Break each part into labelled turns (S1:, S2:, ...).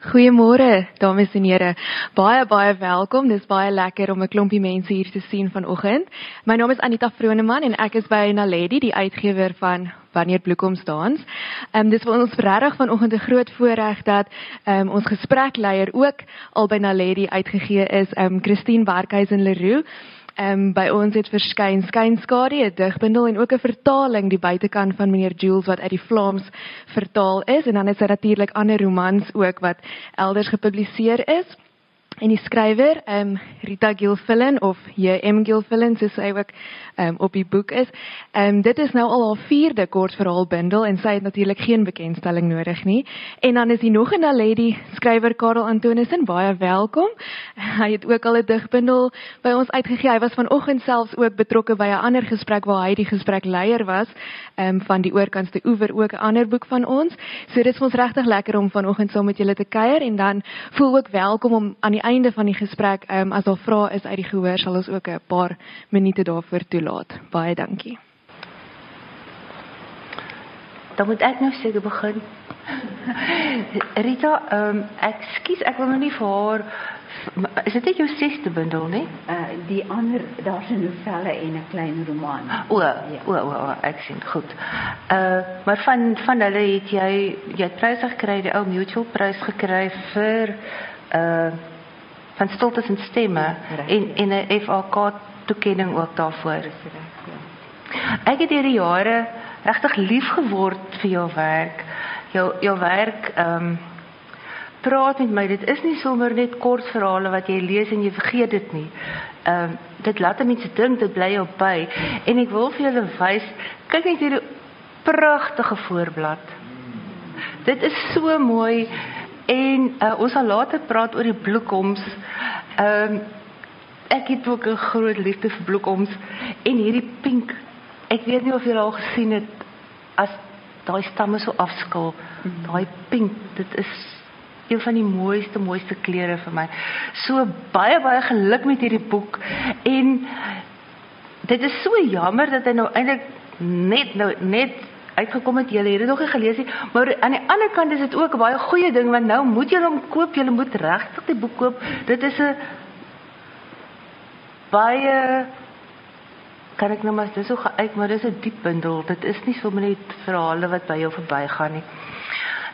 S1: Goeiemôre dames en here. Baie baie welkom. Dis baie lekker om 'n klompie mense hier te sien vanoggend. My naam is Anita Vroneman en ek is by Naledi, die uitgewer van Wanneer Bloekoms dans. Ehm um, dis vir ons regtig vanoggend 'n groot voorreg dat ehm um, ons gesprekleier ook al by Naledi uitgegee is, ehm um, Christine Werkhuizen Leroux. Ehm um, by ons het verskyn skynskade, 'n digbundel en ook 'n vertaling die buitekant van meneer Jules wat uit die Vlaams vertaal is en dan is daar natuurlik ander romans ook wat elders gepubliseer is. En die skrywer, ehm um, Rita Gilfillan of J.M. Gilfillan soos sy ook ehm um, op die boek is. Ehm um, dit is nou al haar vierde kortverhaalbundel en sy het natuurlik geen bekendstelling nodig nie. En dan is hier nog 'n Naledi skrywer Karel Antonissen, baie welkom. Hy het ook al 'n digbundel by ons uitgegee. Hy was vanoggend selfs ook betrokke by 'n ander gesprek waar hy die gesprekleier was, ehm um, van die oorkantste oewer ook 'n ander boek van ons. So dit is ons regtig lekker om vanoggend saam met julle te kuier en dan voel ook welkom om aan die einde van die gesprek, ehm um, as daar vrae is uit die gehoor, sal ons ook 'n paar minute daarvoor toelaat. Baie dankie.
S2: Dan moet ek nou seker begin. Rita, ehm um, ek skuis, ek wil nou nie vir haar is dit net jou sesde bundel, né?
S3: Uh die ander daar's 'n novelle en 'n klein roman.
S2: O, ja. o, o, o, ek sien goed. Uh maar van van hulle het jy jy het pryse gekry, die ou Mutual prys gekry vir uh van stiltes en stemme ja, en en 'n FAK toekenning ook daarvoor. Ek het deur die jare regtig lief geword vir jou werk. Jou jou werk ehm um, praat met my. Dit is nie sommer net kort verhale wat jy lees en jy vergeet dit nie. Ehm um, dit laat mense dink, dit bly jou by. En ek wil vir julle wys, kyk net hierdie pragtige voorblad. Dit is so mooi En uh, ons sal later praat oor die bloekoms. Ehm um, ek het ook 'n groot liefde vir bloekoms en hierdie pink. Ek weet nie of jy al gesien het as daai stamme so afskil. Daai pink, dit is een van die mooiste mooiste kleure vir my. So baie baie geluk met hierdie boek en dit is so jammer dat hy nou eintlik net nou net uitgekom het. Julle het dit nog nie gelees nie, maar aan die ander kant is dit ook 'n baie goeie ding want nou moet julle hom koop. Julle moet regtig die boek koop. Dit is 'n baie kan ek nou maar dis so geuit, maar dis 'n diep bundel. Dit is nie sommer net verhale wat by jou verbygaan nie.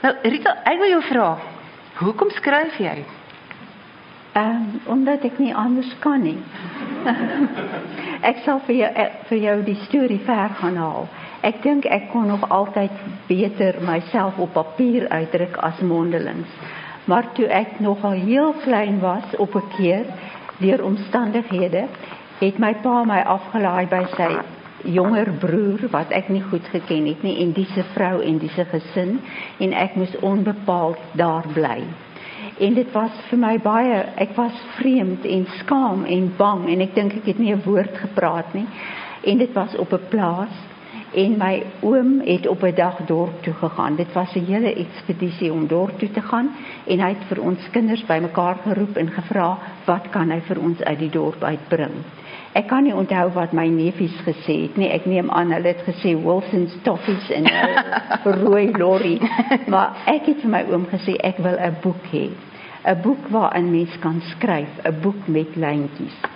S2: Nou Rita, ek wil jou vra, hoekom skryf jy?
S3: Ehm um, omdat ek nie anders kan nie. ek sal vir jou vir jou die storie ver gaan haal. Ek dink ek kon nog altyd beter myself op papier uitdruk as mondelings. Maar toe ek nog al heel klein was op 'n keer deur omstandighede, het my pa my afgelaai by sy jonger broer wat ek nie goed geken het nie en disse vrou en disse gesin en ek moes onbepaald daar bly. En dit was vir my baie ek was vreemd en skaam en bang en ek dink ek het nie 'n woord gepraat nie. En dit was op 'n plaas en my oom het op 'n dag dorp toe gegaan. Dit was 'n hele ekspedisie om dorp toe te gaan en hy het vir ons kinders bymekaar geroep en gevra wat kan hy vir ons uit die dorp uitbring. Ek kan nie onthou wat my neefies gesê het nie. Ek neem aan hulle het gesê Wilson's Toffees en 'n rooi lorry. Maar ek het vir my oom gesê ek wil 'n boek hê. 'n Boek waarin mens kan skryf, 'n boek met lyntjies.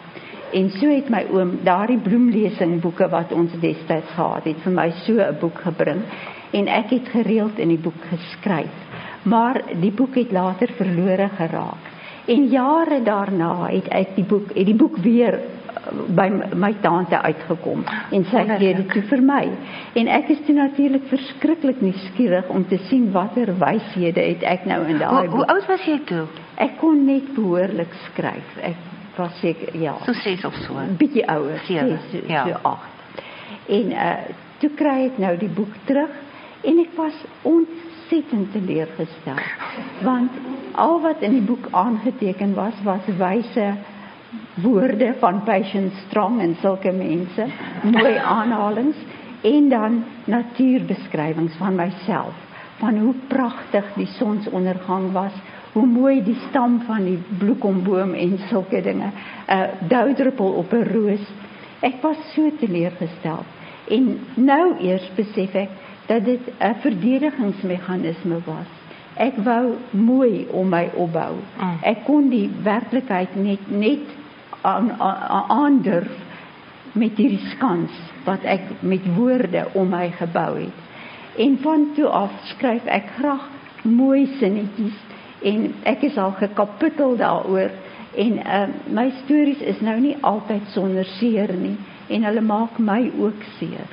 S3: En so het my oom daardie bloemlesing boeke wat ons destyds gehad het vir my so 'n boek gebring en ek het gereeld in die boek geskryf. Maar die boek het later verlore geraak. En jare daarna het ek die boek het die boek weer uh, by my tante uitgekom en sy gee dit toe vir my. En ek is toe natuurlik verskriklik nuuskierig om te sien watter wyshede het ek nou in daai
S2: boek. Hoe oud was jy toe?
S3: Ek kon net behoorlik skryf. Ek was seker ja.
S2: So 6 of so.
S3: Bietjie ouer, 7, so, ja. so 8. En uh toe kry ek nou die boek terug en ek was ontsettend teleurgestel. Want al wat in die boek aangeteken was was wyse woorde van Patience Strong en sulke mense, mooi aanhalings en dan natuurbeskrywings van myself van hoe pragtig die sonsondergang was hoe mooi die stam van die bloekomboom en sulke dinge 'n uh, doudruppel op 'n roos ek was so teleurgestel en nou eers besef ek dat dit 'n verdedigingsmeganisme was Ek wou mooi om my opbou.
S2: Mm.
S3: Ek kon die werklikheid net net aan aan- aandurf met hierdie skans wat ek met woorde om my gebou het. En van toe af skryf ek graag mooi sinnetjies en ek is al gekapittel daaroor en uh, my stories is nou nie altyd sonder seer nie en hulle maak my ook seer.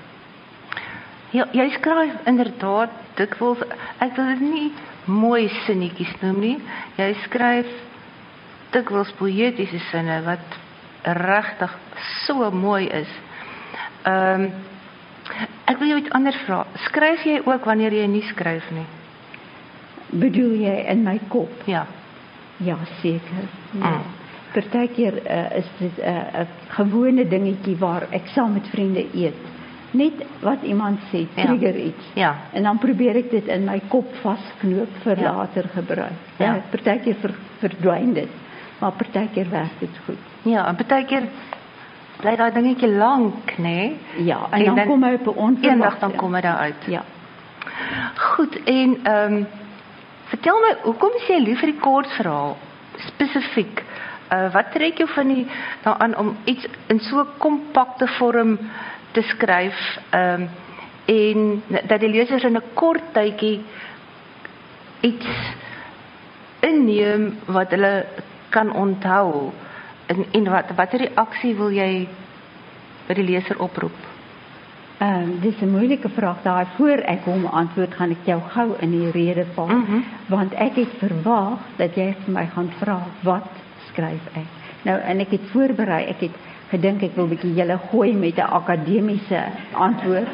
S2: Ja, jy skryf inderdaad dikwels ek wil dit nie mooi sinnetjies noem nie. Jy skryf dikwels poëtiese sinne wat regtig so mooi is. Ehm um, ek wil jou iets anders vra. Skryf jy ook wanneer jy nie skryf nie?
S3: Bedoel jy in my kop?
S2: Ja.
S3: Ja, seker. Ja.
S2: Mm.
S3: Partykeer uh, is dit 'n uh, gewone dingetjie waar ek saam met vriende eet. Net wat iemand sê,
S2: Ja.
S3: trigger iets.
S2: Ja.
S3: En dan probeer ek dit in my kop vasknoop vir
S2: Ja.
S3: later gebruik.
S2: Ja.
S3: Ja, partykeer ver, verdwyn dit, maar partykeer werk dit goed.
S2: Ja, en baie keer bly daai dingetjie lank, nê? Nee?
S3: Ja, en,
S2: En
S3: dan,
S2: dan-
S3: kom hy op 'n onverwagte.
S2: Eendag dan kom dit daar uit.
S3: Ja.
S2: Goed, en ehm um, vertel my, hoekom is jy lief vir die kortverhaal spesifiek? Uh wat trek jou van die daaraan om iets in so kompakte vorm te skryf ehm um, en dat die lesers in 'n kort tydjie iets inneem wat hulle kan onthou en en wat watter reaksie wil jy by die leser oproep?
S3: Ehm um, dis 'n moeilike vraag daai voor ek hom antwoord gaan ek jou gou in die rede val
S2: Mhm.
S3: want ek het verwag dat jy vir my gaan vra wat skryf ek. Nou en ek het voorberei, ek het gedink ek wil bietjie julle gooi met 'n akademiese antwoord.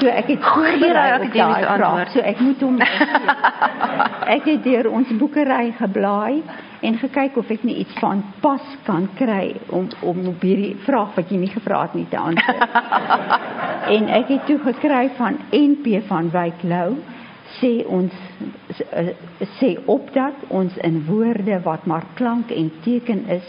S3: So ek het voorberei op
S2: akademiese
S3: vraag.
S2: antwoord.
S3: So ek moet hom Ek het deur ons boekery geblaai en gekyk of ek nie iets van pas kan kry om om op hierdie vraag wat jy nie gevra het nie te antwoord. En ek het toe gekry van NP van Wyk Lou sê ons eh, sê opdat ons in woorde wat maar klank en teken is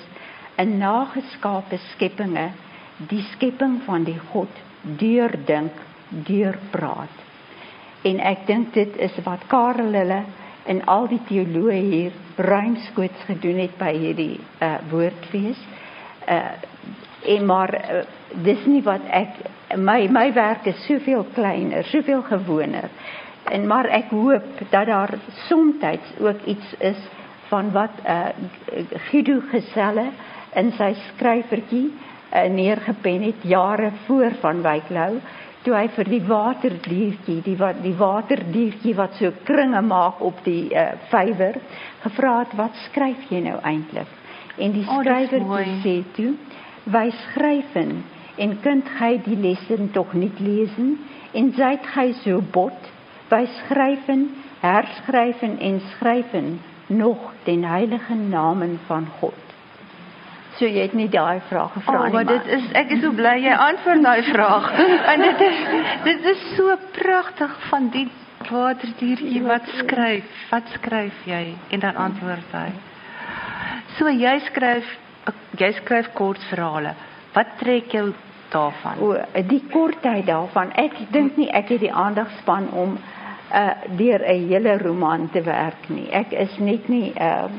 S3: 'n nageskape skepinge die skepping van die God deurdink, deurpraat. En ek dink dit is wat Karel hulle en al die teoloë hier ruimskoots gedoen het by hierdie uh, woordfees. Uh en maar uh, dis nie wat ek my my werk is soveel kleiner, soveel gewoner. En maar ek hoop dat daar soms ook iets is van wat uh Guido Geselle in sy skryfertjie uh, neergepen het jare voor van Wyklou toe hy vir die waterdiertjie, die wat die waterdiertjie wat so kringe maak op die uh, vywer, gevra het wat skryf jy nou eintlik? En die skrywer
S2: mooi.
S3: sê toe, wy skryfen en kunt gij die lessen toch niet lezen en zijt gij zo bot, wy schrijven, herschrijven en schrijven nog den heilige namen van God. So jy het nie daai vraag gevra
S2: Oh,
S3: nie.
S2: maar dit is ek is so bly jy antwoord daai vraag. en dit is dit is so pragtig van die waterdiertjie wat skryf. Wat skryf jy? En dan antwoord hy. So jy skryf jy skryf kortverhale. Wat trek jou daarvan?
S3: O, die kortheid daarvan. Ek dink nie ek het die aandagspan om uh deur 'n hele roman te werk nie. Ek is net nie uh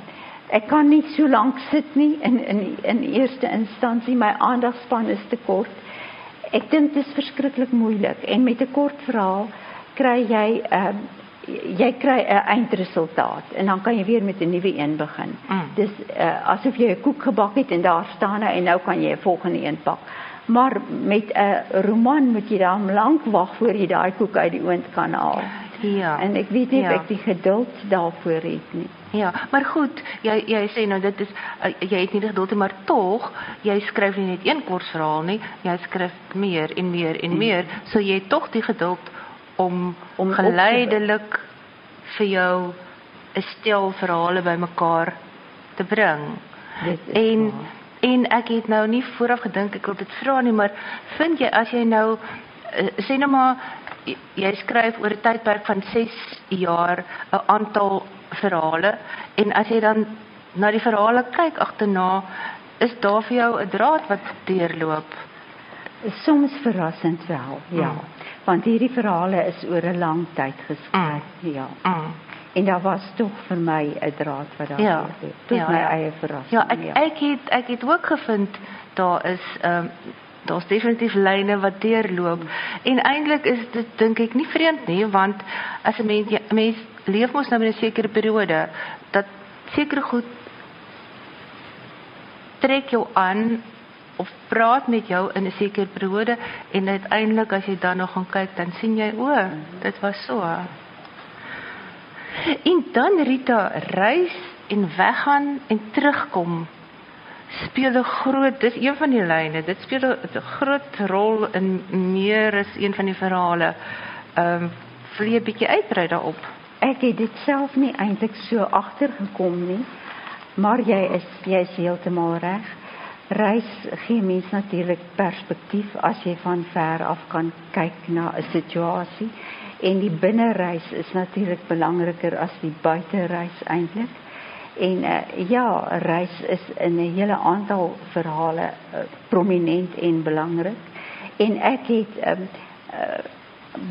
S3: ek kan nie so lank sit nie in in in eerste instansie my aandagspan is te kort. Ek dink dit is verskriklik moeilik en met 'n kort verhaal kry jy uh jy kry 'n eindresultaat en dan kan jy weer met 'n nuwe een begin.
S2: Mm.
S3: Dis uh, asof jy 'n koek gebak het en daar staan hy en nou kan jy 'n volgende een bak. Maar met 'n roman moet jy dan lank wag voor jy daai koek uit die oond kan haal.
S2: Ja.
S3: En ek weet nie
S2: ja.
S3: of ek die geduld daarvoor het nie.
S2: Ja, maar goed, jy jy sê nou dit is uh, jy het nie die geduld nie, maar tog jy skryf nie net een kortverhaal nie, jy skryf meer en meer en meer, so jy het tog die geduld om
S3: Om
S2: geleidelik vir jou 'n stel verhale bymekaar te bring. En
S3: waar.
S2: en ek het nou nie vooraf gedink ek wil dit vra nie, maar vind jy as jy nou eh, sê nou maar jy- skryf oor 'n tydperk van 6 jaar 'n aantal verhale en as jy dan na die verhale kyk agterna, is daar vir jou 'n draad wat deurloop.
S3: Soms verrassend wel, ja.
S2: Mm.
S3: Want hierdie verhale is oor 'n lang tyd geskryf, ja.
S2: Mm.
S3: en daar was tog vir my 'n draad wat daar
S2: Ja.
S3: was. Tot
S2: Ja,
S3: my
S2: ja.
S3: eie verrassing.
S2: Ja, ek ek het ek het ook gevind daar is ehm daar's definitief lyne wat deurloop. En eintlik is dit dink ek nie vreemd nie, want as 'n mens 'n mens leef mos nou in 'n sekere periode dat sekere goed trek jou aan of praat met jou in 'n sekere periode en uiteindelik as jy dan nog gaan kyk dan sien jy o, dit was so. En dan Rita reis en weggaan en terugkom speel 'n groot dis een van die lyne dit speel 'n groot rol in meer as een van die verhale. Ehm um, wil jy 'n bietjie uitbrei daarop?
S3: Ek het dit self nie eintlik so agtergekom nie. Maar jy is jy is heeltemal reg. Reis gee mens natuurlik perspektief as jy van ver af kan kyk na 'n situasie en die binnereis is natuurlik belangriker as die buitereis eintlik. En uh, ja, reis is in 'n hele aantal verhale uh, prominent en belangrik. En ek het um, uh,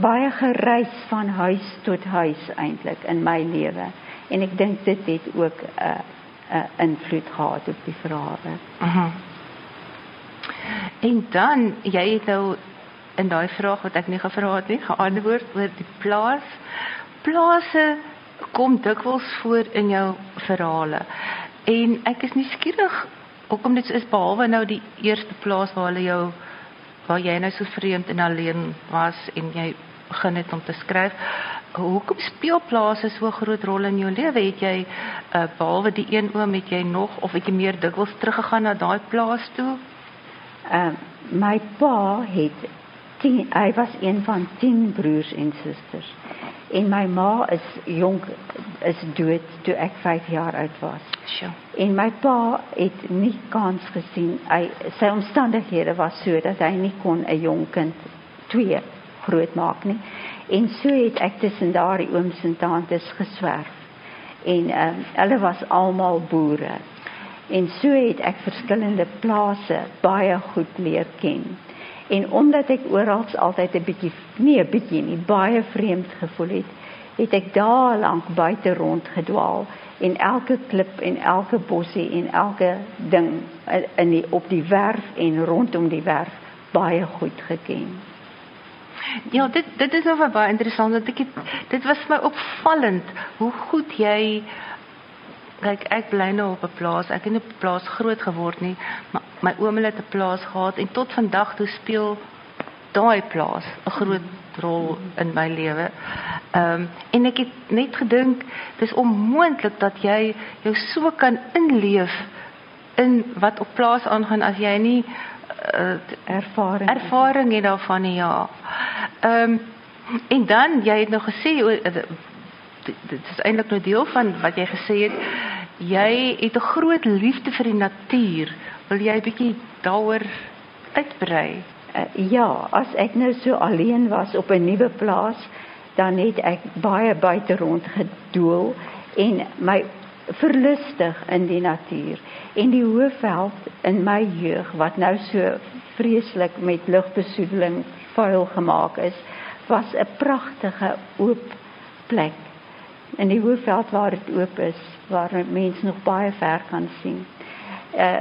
S3: baie gereis van huis tot huis eintlik in my lewe. En ek dink dit het ook 'n uh, 'n uh, invloed gehad op die verhale.
S2: Mhm. En dan jy het nou in daai vraag wat ek nie gevra het nie, geantwoord oor die plaas. Plase kom dikwels voor in jou verhale. En ek is nuuskierig hoekom dit is behalwe nou die eerste plaas waar hulle jou waar jy nou so vreemd en alleen was en jy begin het om te skryf. Hoekom speel plase so groot rol in jou lewe? Het jy uh, behalwe die een oom het jy nog of het jy meer dikwels teruggegaan na daai plaas toe?
S3: Ehm uh, my pa het 10 hy was een van 10 broers en susters. En my ma is jonk is dood toe ek 5 jaar oud was.
S2: Sjoe.
S3: En my pa het nie kans gesien. Hy sy omstandighede was so dat hy nie kon 'n jong kind twee grootmaak nie. En so het ek tussen daardie ooms en tantes geswerf. En ehm um, hulle was almal boere. En so het ek verskillende plase baie goed leer ken. En omdat ek oral altyd 'n bietjie nee, 'n bietjie nie baie vreemd gevoel het, het ek daar lank buite rond gedwaal en elke klip en elke bossie en elke ding in die op die werf en rondom die werf baie goed geken.
S2: Ja, dit dit is nou baie interessant want ek het, dit was my opvallend hoe goed jy kyk ek bly nou op 'n plaas. Ek het op 'n plaas groot geword nie, maar my oom het 'n plaas gehad en tot vandag toe speel daai plaas 'n groot rol in my lewe. Ehm um, en ek het net gedink dis onmoontlik dat jy jou so kan inleef in wat op plaas aangaan as jy nie uh,
S3: ervaring
S2: ervaring het daarvan ja. Ehm um, en dan jy het nou gesê oor dit is eintlik nou deel van wat jy gesê het. Jy het 'n groot liefde vir die natuur. Wil jy 'n bietjie daaroor uitbrei?
S3: Uh, ja, as ek nou so alleen was op 'n nuwe plaas, dan het ek baie buite rond gedool en my verlustig in die natuur. En die Hoëveld in my jeug wat nou so vreeslik met lugbesoedeling vuil gemaak is, was 'n pragtige oop plek in die Hoëveld waar dit oop is, waar mense nog baie ver kan sien. Uh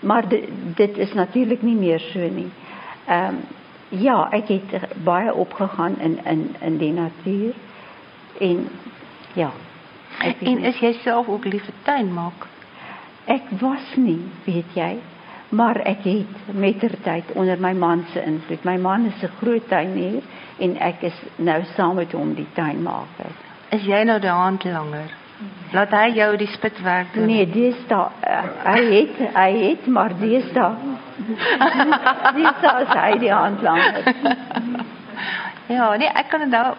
S3: maar dit, dit is natuurlik nie meer so nie. Ehm um, ja, ek het baie opgegaan in in in die natuur en ja.
S2: En is jy self ook lief vir tuin maak?
S3: Ek was nie, weet jy, maar ek het mettertyd onder my man se invloed. My man is 'n groot tuinier en ek is nou saam met hom die tuin maak.
S2: Is jy nou die handlanger? Laat hy jou die spitwerk doen.
S3: Nee, dis daar. Uh, hy het hy het maar dis daar. dis daar hy die handlanger.
S2: ja, nee, ek kan onthou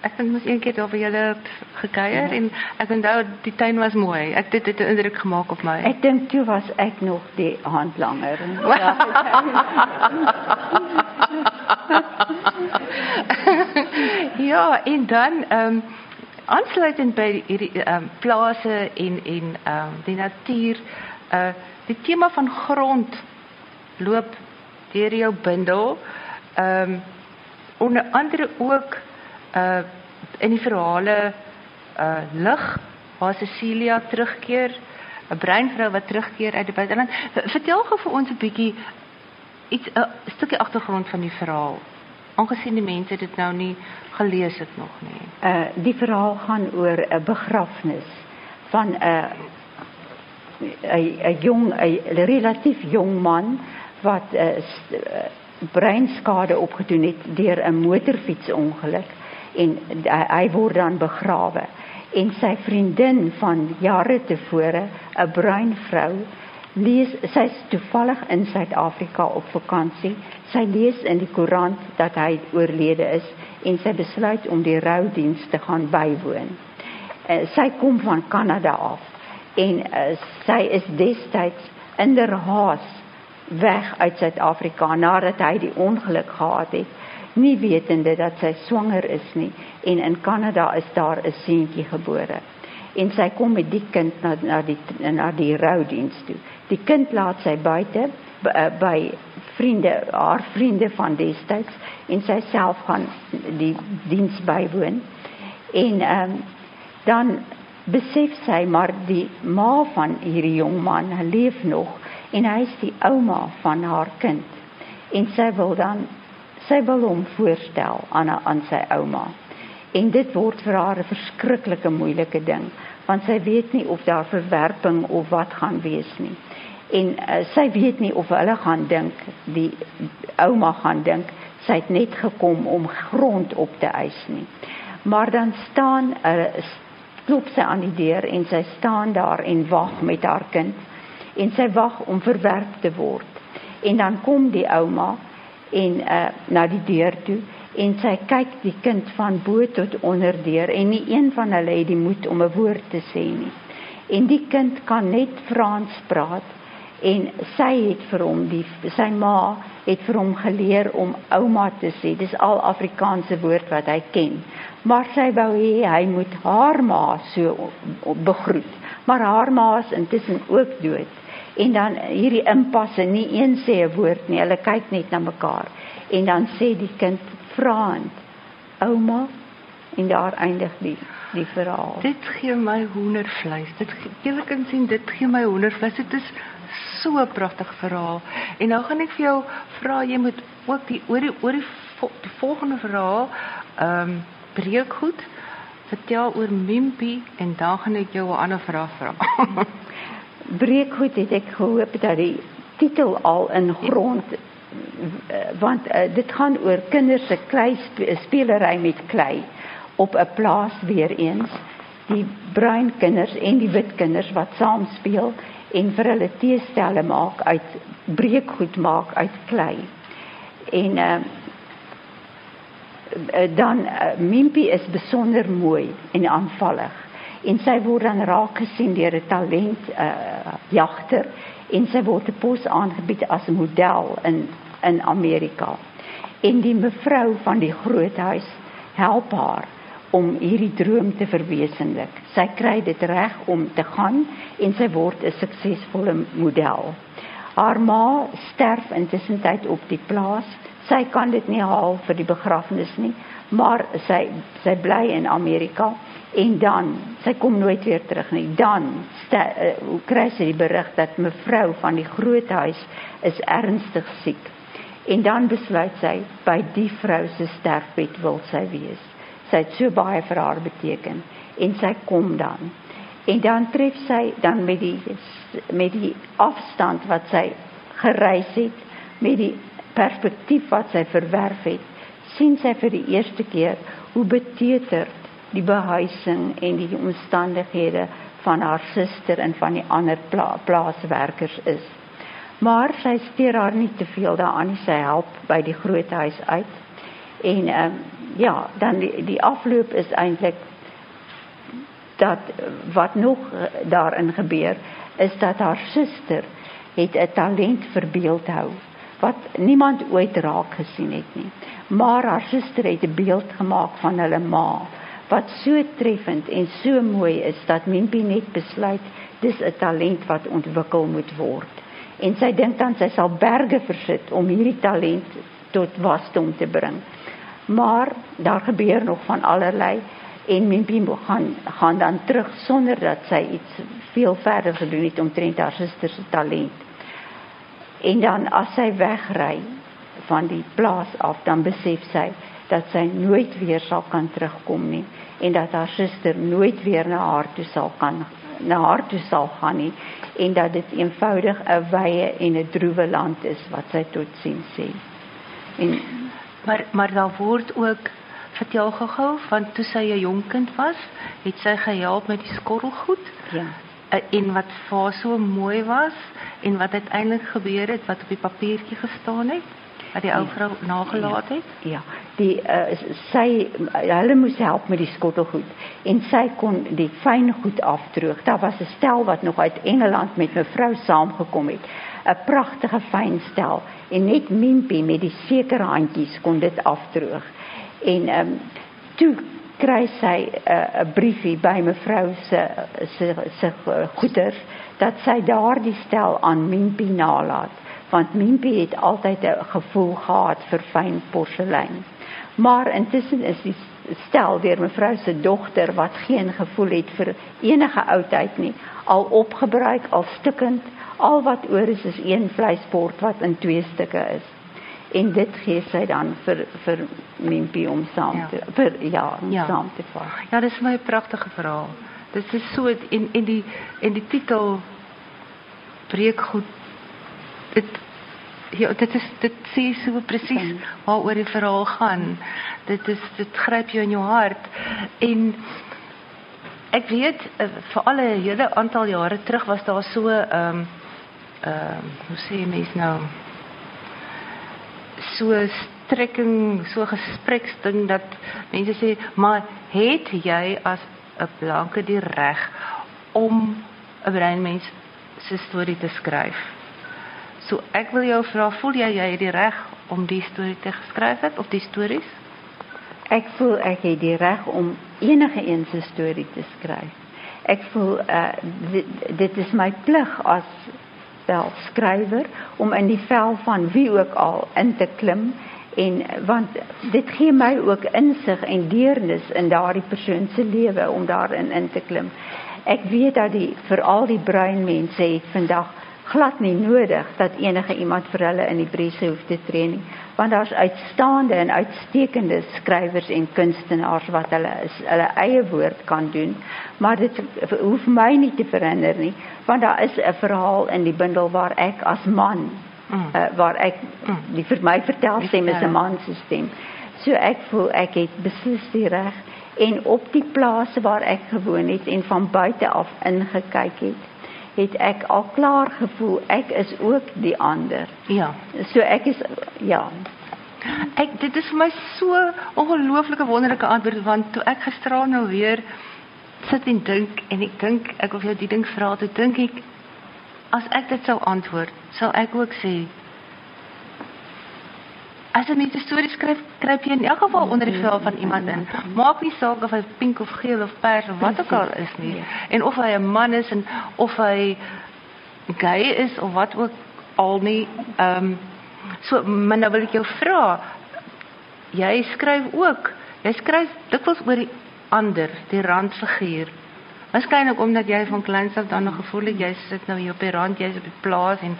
S2: ek het mos een keer daar by julle gekuier en ek onthou die tuin was mooi. Ek dit het 'n indruk gemaak op my.
S3: Ek dink toe was ek nog die handlanger. Ja.
S2: ja, en dan ehm um, aansluitend by hierdie ehm um, plase en en ehm um, die natuur uh die tema van grond loop deur jou bundel. Ehm um, onder andere ook uh in die verhale uh lig waar Cecilia terugkeer, 'n breinvrou wat terugkeer uit die buiteland. Vertel gou vir ons 'n bietjie iets 'n stukkie agtergrond van die verhaal. Aangesien die mense dit nou nie gelees het nog nie.
S3: Uh die verhaal gaan oor 'n begrafnis van 'n 'n 'n jong 'n relatief jong man wat 'n uh, uh, breinskade opgedoen het deur 'n motorfietsongeluk en hy, hy word dan begrawe. En sy vriendin van jare tevore 'n bruin vrou lees sy's toevallig in Suid-Afrika op vakansie sy lees in die koerant dat hy oorlede is en sy besluit om die roudiens te gaan bywoon. Uh, sy kom van Kanada af en uh, sy is destyds in der haas weg uit Suid-Afrika nadat hy die ongeluk gehad het, nie wetende dat sy swanger is nie en in Kanada is daar 'n seentjie gebore. En sy kom met die kind na na die na die roudiens toe. Die kind laat sy buite eh, by vriende, haar vriende van destyds en sy self gaan die diens bywoon. En ehm um, dan besef sy maar die ma van hierdie jong man, leef nog en hy is die ouma van haar kind. En sy wil dan sy wil hom voorstel aan aan sy ouma. En dit word vir haar 'n verskriklike moeilike ding, want sy weet nie of daar verwerping of wat gaan wees nie. En uh, sy weet nie of hulle gaan dink die ouma gaan dink sy het net gekom om grond op te eis nie. Maar dan staan 'n uh, klop sy aan die deur en sy staan daar en wag met haar kind en sy wag om verwerp te word. En dan kom die ouma en uh, na die deur toe en sy kyk die kind van bo tot onder deur en nie een van hulle het die moed om 'n woord te sê nie. En die kind kan net Frans praat en sy het vir hom die sy ma het vir hom geleer om ouma te sê. Dis al Afrikaanse woord wat hy ken. Maar sy wou hê hy moet haar ma so begroet. Maar haar ma is intussen ook dood en dan hierdie impasse nie een sê 'n woord nie hulle kyk net na mekaar. En dan sê die kind vraand ouma en daar eindig die die verhaal.
S2: Dit gee my hoendervleis. Dit julle kan sien dit gee my hoendervleis. Dit is so 'n pragtige verhaal. En nou gaan ek vir jou vra jy moet ook die oor die oor die, die volgende verhaal ehm um, breek goed vertel oor Mimpie en dan gaan ek jou 'n ander vraag vra
S3: breekgoed het ek gehoop dat die titel al in grond want uh, dit gaan oor kinders se klei spelery met klei op 'n plaas weer eens. Die bruin kinders en die wit kinders wat saam speel en vir hulle teestelle maak uit breekgoed maak uit klei. En uh, dan uh, Mimpie is besonder mooi en aanvallig en sy word dan raak gesien deur 'n talent uh jagter en sy word pos aangebied as 'n model in in Amerika. En die mevrou van die groot huis help haar om hierdie droom te verwesenlik. Sy kry dit reg om te gaan en sy word 'n suksesvolle model. Haar ma sterf intussen tyd op die plaas. Sy kan dit nie haal vir die begrafnis nie, maar sy sy bly in Amerika en dan sy kom nooit weer terug nie. Dan uh, kry sy die berig dat mevrou van die groot huis is ernstig siek. En dan besluit sy by die vrou se sterfbed wil sy wees. Sy het so baie vir haar beteken. En sy kom dan. En dan tref sy dan met die met die afstand wat sy gereis het met die perspektief wat sy verwerf het sien sy vir die eerste keer hoe beteuterd die behuising en die omstandighede van haar suster en van die ander pla plaaswerkers is. Maar sy steur haar nie te veel daaraan nie. Sy help by die groot huis uit. En ehm um, ja, dan die, die afloop is eintlik dat wat nog daarin gebeur is dat haar suster het 'n talent vir beeldhou wat niemand ooit raak gesien het nie. Maar haar suster het 'n beeld gemaak van hulle ma wat so treffend en so mooi is dat Mimpie net besluit dis 'n talent wat ontwikkel moet word. En sy dink dan sy sal berge versit om hierdie talent tot wasdom te bring. Maar daar gebeur nog van allerlei en Mimpie gaan gaan dan terug sonder dat sy iets veel verder gedoen het omtrent haar suster se talent. En dan as sy wegry van die plaas af, dan besef sy dat sy nooit weer sal kan terugkom nie en dat haar suster nooit weer na haar toe sal kan na haar toe sal gaan nie en dat dit eenvoudig 'n wye en 'n droewe land is wat sy tot sien sê.
S2: En maar maar daar word ook vertel gou-gou van toe sy 'n jong kind was, het sy gehelp met die skorrelgoed.
S3: Ja.
S2: Eh, en wat vir so mooi was en wat uiteindelik gebeur het wat op die papiertjie gestaan het wat die ou ja. vrou nagelaat het.
S3: Ja, ja. die uh, sy hulle moes help met die skottelgoed en sy kon die fyn goed afdroog. Daar was 'n stel wat nog uit Engeland met mevrou saamgekom het. 'n Pragtige fyn stel en net Mimpie met die sekere handjies kon dit afdroog. En ehm um, toe kry sy 'n uh, 'n briefie by mevrou se se se goeders dat sy daardie stel aan Mimpie nalat want Mimpie het altyd 'n gevoel gehad vir fyn porselein. Maar intussen is die stel deur mevrou se dogter wat geen gevoel het vir enige oudheid nie, al opgebruik, al stukkend, al wat oor is is een vleisbord wat in twee stukke is en dit gee sy dan vir vir Mimpie om saam ja. te vir ja, om ja. saam te vat.
S2: Ja, dis my pragtige verhaal. Dit is so in in die in die titel breek goed. Dit ja, dit is dit sê so presies waaroor die verhaal gaan. Dit is dit gryp jou in jou hart en ek weet eh, vir al 'n hele aantal jare terug was daar so ehm um, ehm um, hoe sê mens nou so strekking, so gespreksding dat mense sê, "Maar het jy as 'n blanke die reg om 'n bruin mens se storie te skryf?" So ek wil jou vra, voel jy jy het die reg om die storie te skryf het of die stories?
S3: Ek voel ek het die reg om enige een se storie te skryf. Ek voel uh, dit, dit is my plig as wel skrywer om in die vel van wie ook al in te klim en want dit gee my ook insig en deernis in daardie persoon se lewe om daarin in te klim. Ek weet dat die veral die bruin mense het vandag glad nie nodig dat enige iemand vir hulle in die brese hoef te tree nie want daar's uitstaande en uitstekende skrywers en kunstenaars wat hulle is hulle eie woord kan doen maar dit hoef my nie te verander nie want daar is 'n verhaal in die bundel waar ek as man mm. uh, waar ek mm. die vir my vertel stem is 'n man se stem so ek voel ek het beslis die reg en op die plase waar ek gewoon het en van buite af ingekyk het het ek al klaar gevoel ek is ook die ander.
S2: Ja.
S3: So ek is ja.
S2: Ek dit is vir my so ongelooflike wonderlike antwoord want toe ek gisteraan nou weer sit en dink en ek dink ek of jy die ding vra toe dink ek as ek dit sou antwoord, sou ek ook sê As jy 'n storie skryf, kruip jy in elk geval onder die vel van iemand in. Maak nie saak of hy pink of geel of pers of wat ook al is nie. En of hy 'n man is en of hy gay is of wat ook al nie. Ehm um, so, maar nou wil ek jou vra. Jy skryf ook. Jy skryf dikwels oor die ander, die randfiguur. Waarskynlik omdat jy van kleins af dan nog gevoel het jy sit nou hier op die rand, jy's op die plaas en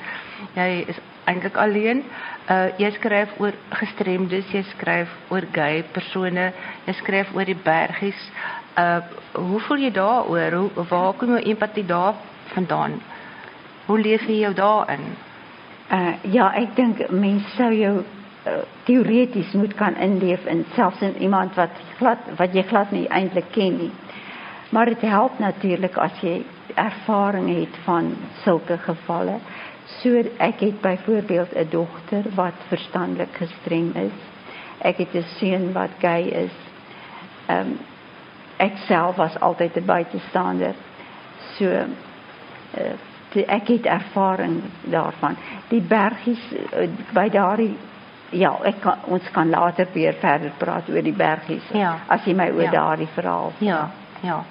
S2: jy is eintlik alleen. Uh jy skryf oor gestremdes, jy skryf oor gay persone, jy skryf oor die bergies. Uh hoe voel jy daaroor? Hoe waar kom jou empatie daar vandaan? Hoe leef jy jou daarin?
S3: Uh ja, ek dink mense sou jou uh, teoreties moet kan inleef in selfs in iemand wat glad wat jy glad nie eintlik ken nie. Maar dit help natuurlik as jy ervaring het van sulke gevalle. So ek het byvoorbeeld 'n dogter wat verstandelik gestrem is. Ek het 'n seun wat gay is. Ehm um, ek self was altyd 'n buitestander. So uh, ek het ervaring daarvan. Die bergies uh, by daardie ja, ek kan, ons kan later weer verder praat oor die bergies.
S2: Ja.
S3: As jy my oor ja. daardie verhaal.
S2: Ja, ja.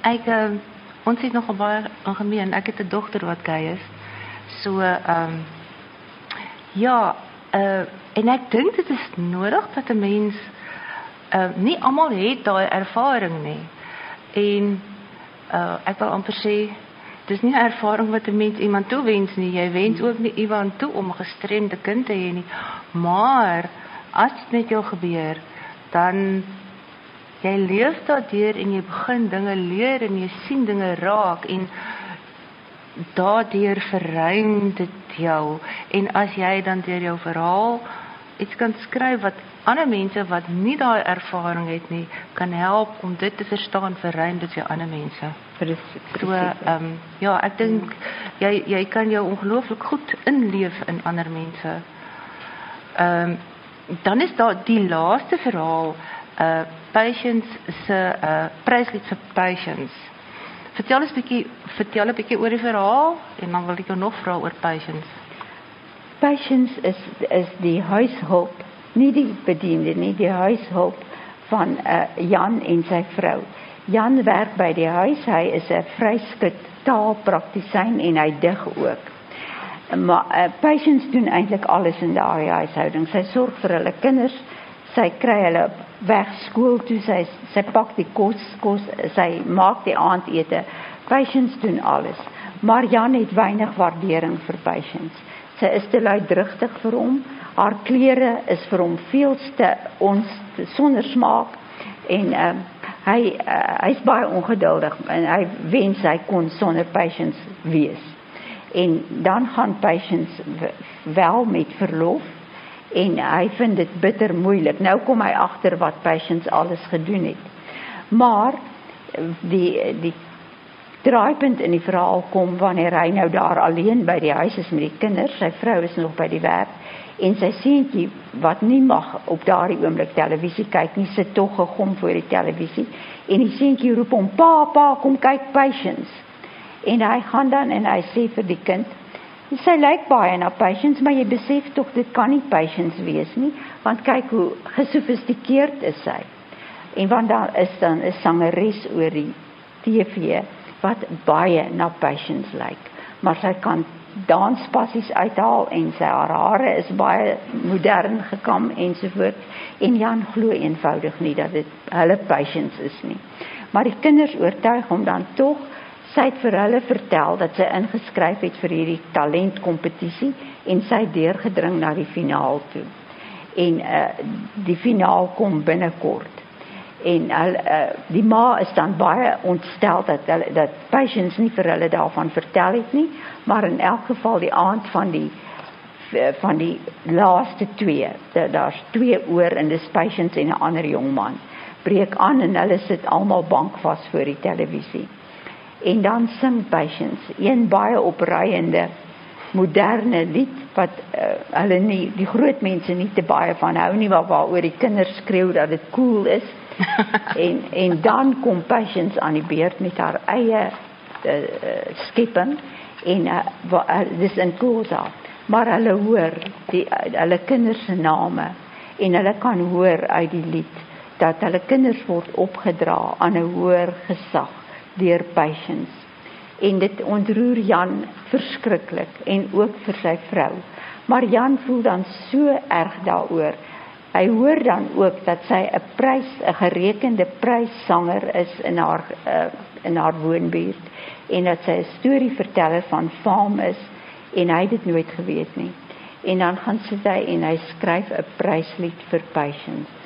S2: Ek uh, ons het nog baie algemeen. Ek het 'n dogter wat gay is. So ehm um, ja, uh en ek dink dit is nodig dat 'n mens uh nie almal het daai ervaring nie. En uh ek wil amper sê dis nie 'n ervaring wat 'n mens iemand toewens nie. Jy wens ook nie iemand toe om gestremde kind te hê nie. Maar as dit met jou gebeur, dan jy leef daardeur en jy begin dinge leer en jy sien dinge raak en daardeur verruim dit jou en as jy dan deur jou verhaal iets kan skryf wat ander mense wat nie daai ervaring het nie kan help om dit te verstaan verruim dit vir ander mense. So ehm um, ja, ek dink jy jy kan jou ongelooflik goed inleef in ander mense. Ehm um, dan is daar die laaste verhaal uh patience se uh pryslied vir patience. Vertel eens bietjie, vertel 'n bietjie oor die verhaal en dan wil ek jou nog vra oor patience.
S3: Patience is is die huishulp, nie die bediende nie, die huishulp van uh, Jan en sy vrou. Jan werk by die huis, hy is 'n vryskut taalpraktisyn en hy dig ook. Maar uh, Patience doen eintlik alles in daardie huishouding. Sy sorg vir hulle kinders, sy kry hulle weg skool toe sy sy pak die kos kos sy maak die aandete. Patience doen alles. Maar Jan het weinig waardering vir patience. Sy is te luidrigtig vir hom. Haar klere is vir hom veel te ons sonder smaak. En uh, hy uh, hy's baie ongeduldig en hy wens hy kon sonder patience wees. En dan gaan patience wel met verlof en hy vind dit bitter moeilik. Nou kom hy agter wat Patience alles gedoen het. Maar die die draaipunt in die verhaal kom wanneer hy nou daar alleen by die huis is met die kinders, sy vrou is nog by die werk en sy seentjie wat nie mag op daardie oomblik televisie kyk nie, sit tog gegom voor die televisie en die seentjie roep hom: "Pa, pa, kom kyk Patience." En hy gaan dan en hy sê vir die kind: Sy lyk baie na patience, maar jy besef tog dit kan nie patience wees nie, want kyk hoe gesofistikeerd is sy. En want daar is dan 'n sangeres oor die TV wat baie na patience lyk, maar sy kan danspassies uithaal en sy haar hare is baie modern gekam ensovoort en Jan glo eenvoudig nie dat dit hulle patience is nie. Maar die kinders oortuig hom dan tog Sy het vir hulle vertel dat sy ingeskryf het vir hierdie talentkompetisie en sy het deurgedring na die finaal toe. En uh die finaal kom binnekort. En al uh, die ma is dan baie ontstel dat hulle dat patients nie vir hulle daarvan vertel het nie, maar in elk geval die aand van die van die laaste twee, daar's twee oor in dis patients en 'n ander jong man breek aan en hulle sit almal bankvas voor die televisie en dan sing patience. Een baie opreiende moderne lied wat uh, hulle nie die groot mense nie te baie van hou nie waar waaroor die kinders skreeu dat dit cool is. En en dan kom patience aan die beurt met haar eie uh, skipping en uh, wa, uh, dis in kosa maar hulle hoor die uh, hulle kinders se name. En hulle kan hoor uit die lied dat hulle kinders word opgedra aan 'n hoër gesag deur patience en dit ontroer Jan verskriklik en ook vir sy vrou. Maar Jan voel dan so erg daaroor. Hy hoor dan ook dat sy 'n prys 'n gerekende pryssanger is in haar uh, in haar woonbuurt en dat sy 'n storieverteller van faam is en hy het dit nooit geweet nie. En dan gaan sit hy en hy skryf 'n pryslied vir patience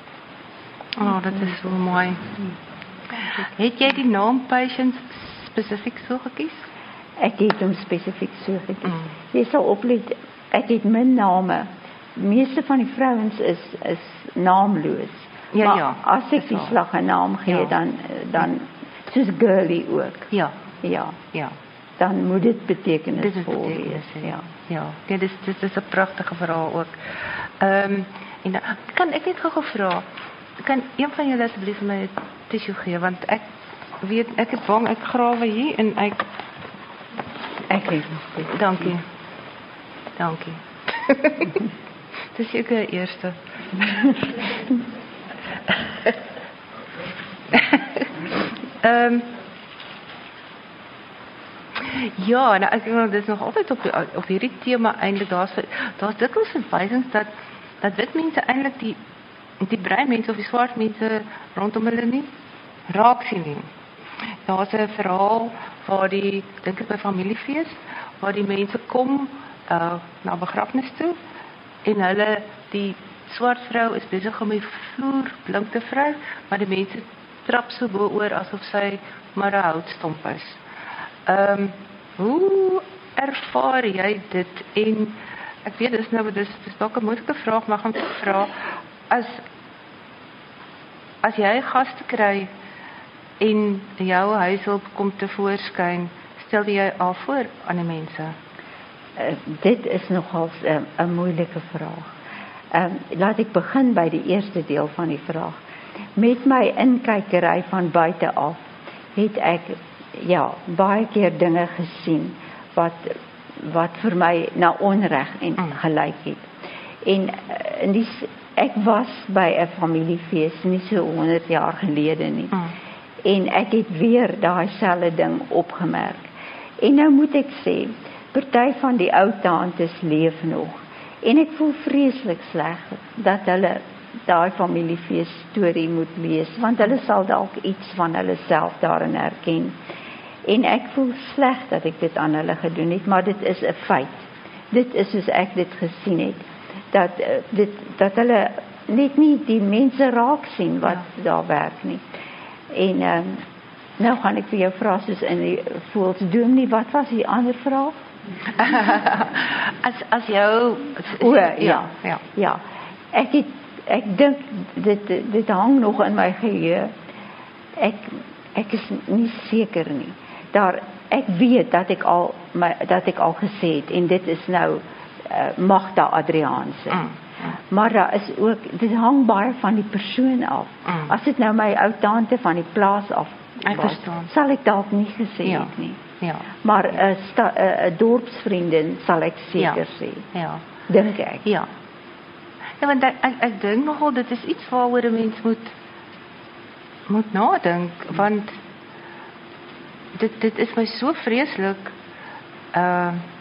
S2: oh dit is so mooi. hmm. Het jy die naam Patience spesifiek so gekies?
S3: Ek het hom spesifiek so gekies. Mm. Jy sal oplet ek het min name. Meeste van die vrouens is is naamloos. Ja maar ja. As ek die slag 'n naam gee ja. dan dan soos girly ook.
S2: Ja.
S3: Ja.
S2: Ja.
S3: Dan moet dit betekenisvol wees. Ja.
S2: Ja. Dit is dit is 'n pragtige verhaal ook. Ehm um, en dan, kan ek net gou vra kan een van julle asseblief vir my tissue gee want ek weet ek is bang ek grawe hier en ek
S3: ek het
S2: dankie. Dankie. Dis ek eerste. Ehm um, ja nou ek dink dit is nog altyd op op hierdie tema eintlik daar's daar's dikwels verwysings dat dat wit mense eintlik die die bruin mense of die swart mense rondom hulle nie raak sien nie. Daar's 'n verhaal waar die dink ek by familiefees waar die mense kom uh na begrafnis toe en hulle die swart vrou is besig om die vloer blink te vry, maar die mense trap so bo oor asof sy maar 'n houtstomp is. Ehm um, hoe ervaar jy dit en ek weet dis nou dis dis dalk 'n moeilike vraag maar gaan vra as as jy gaste kry en jou huishulp kom te voorskyn, stel jy al voor aan die mense?
S3: Uh, dit is nogal 'n uh, moeilike vraag. Ehm uh, laat ek begin by die eerste deel van die vraag. Met my inkykery van buite af het ek ja, baie keer dinge gesien wat wat vir my na onreg en mm. gelyk het. En eh, in die ek was by 'n familiefees nie so 100 jaar gelede nie. Mm en ek het weer daai selfde ding opgemerk. En nou moet ek sê, party van die ou tantes leef nog. En ek voel vreeslik sleg dat hulle daai familiefees storie moet lees want hulle sal dalk iets van hulle self daarin herken. En ek voel sleg dat ek dit aan hulle gedoen het, maar dit is 'n feit. Dit is soos ek dit gesien het dat eh, dit dat hulle net nie die mense raak sien wat ja. daar werk nie. En ehm um, nou gaan ek vir jou vra soos in die voels doen nie wat was die ander vraag?
S2: as as jou
S3: o ja, ja ja ja. Ek het, ek dink dit dit hang nog in my geheue. Ek ek is nie seker nie. Daar ek weet dat ek al my dat ek al gesê het en dit is nou uh, Magda Adriaanse. Mm. Maar daar is ook dit hang baie van die persoon af. Mm. As dit nou my ou tante van die plaas af
S2: Ek verstaan.
S3: Sal ek dalk nie gesê ja. het nie.
S2: Ja.
S3: Maar 'n 'n uh, uh, dorpsvriendin sal ek seker ja. sê.
S2: Ja.
S3: Dink ek.
S2: Ja. Ja, want ek ek, ek dink nogal dit is iets waaroor 'n mens moet moet nadink want dit dit is my so vreeslik. Ehm uh,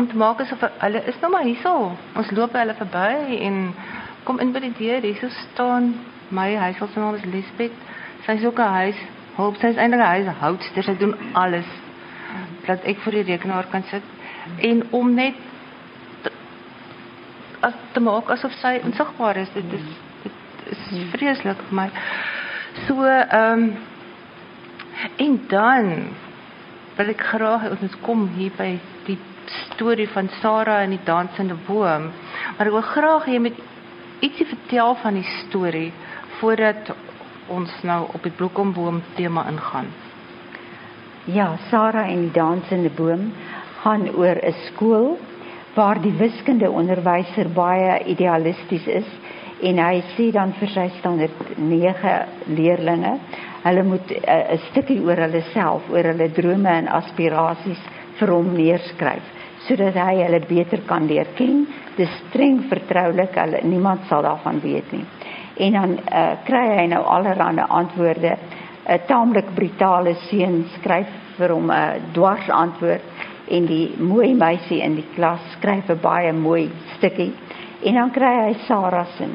S2: om te maak asof hulle is nou maar hierso. Ons loop hulle verby en kom in by die deur. Hier staan my huishoud se naam is Lisbeth. Sy is ook 'n huis. Hoop sy is eintlik 'n huishoudster. Sy doen alles dat ek vir die rekenaar kan sit en om net te, as te maak asof sy onsigbaar is. Dit is dit is vreeslik vir my. So ehm um, en dan wil ek graag ons kom hier by die storie van Sarah en die dansende boom. Maar ek wil graag hê jy moet ietsie vertel van die storie voordat ons nou op die bloekomboom tema ingaan.
S3: Ja, Sarah en die dansende boom gaan oor 'n skool waar die wiskunde onderwyser baie idealisties is en hy sê dan vir sy standaard 9 leerdlinge, hulle moet 'n stukkie oor hulle self, oor hulle drome en aspirasies vir hom neerskryf sodat hy hulle beter kan leer ken. Dis streng vertroulik, hulle niemand sal daarvan weet nie. En dan uh, kry hy nou allerlei antwoorde. 'n uh, Taamlik brutale seun skryf vir hom 'n uh, dwars antwoord en die mooi meisie in die klas skryf 'n baie mooi stukkie. En dan kry hy Sarah se.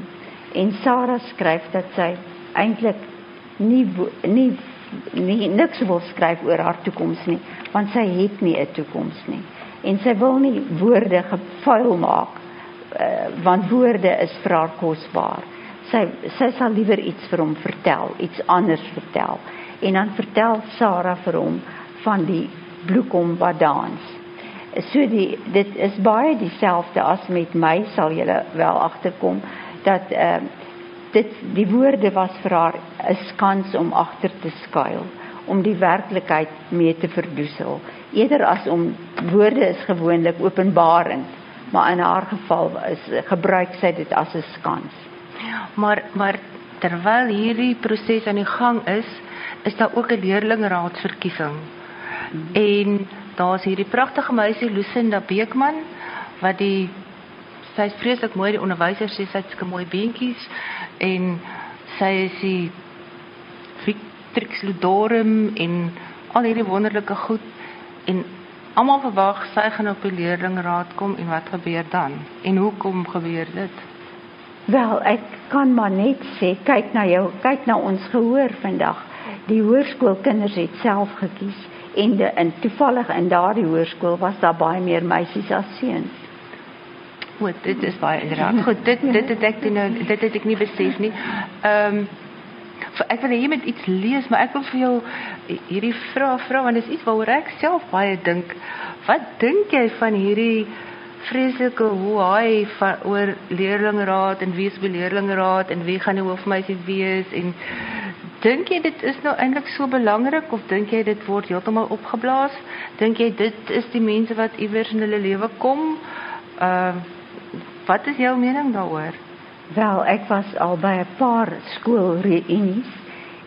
S3: En Sarah skryf dat sy eintlik nie nie nie niks wil skryf oor haar toekoms nie, want sy het nie 'n toekoms nie en sy wil nie woorde gevuil maak uh, want woorde is vir haar kosbaar. Sy sy sal liewer iets vir hom vertel, iets anders vertel. En dan vertel Sarah vir hom van die bloekom wat dans. So die dit is baie dieselfde as met my sal julle wel agterkom dat ehm uh, dit die woorde was vir haar 'n skans om agter te skuil om die werklikheid mee te verdoesel eerder as om woorde is gewoonlik openbaring maar in haar geval is gebruik sy dit as 'n skans
S2: maar maar terwyl hierdie proses aan die gang is is daar ook 'n leerlingraadsverkiesing hmm. en daar's hierdie pragtige meisie Lucinda Beekman wat die sy is vreeslik mooi die onderwyser sê sy het sulke mooi beentjies en sy is die Victrix ludorum en al hierdie wonderlike goed en almal verwag sy gaan op die leerlingraad kom en wat gebeur dan? En hoekom gebeur dit?
S3: Wel, ek kan maar net sê kyk na jou, kyk na ons gehoor vandag. Die hoërskoolkinders het self gekies en de, in toevallig in daardie hoërskool was daar baie meer meisies as seuns.
S2: Goed, dit is baie inderdaad. Goed, dit dit het ek toe nou dit het ek nie besef nie. Ehm um, ek wil hê jy moet iets lees, maar ek wil vir jou hierdie vraag vra want dit is iets waaroor ek self baie dink. Wat dink jy van hierdie vreeslike hoe hy van oor leerlingraad en wie is by leerlingraad en wie gaan die hoofmeisie wees en dink jy dit is nou eintlik so belangrik of dink jy dit word heeltemal opgeblaas? Dink jy dit is die mense wat iewers in hulle lewe kom? Ehm uh, wat is jou mening daaroor?
S3: Wel, ek was al by 'n paar skoolreunies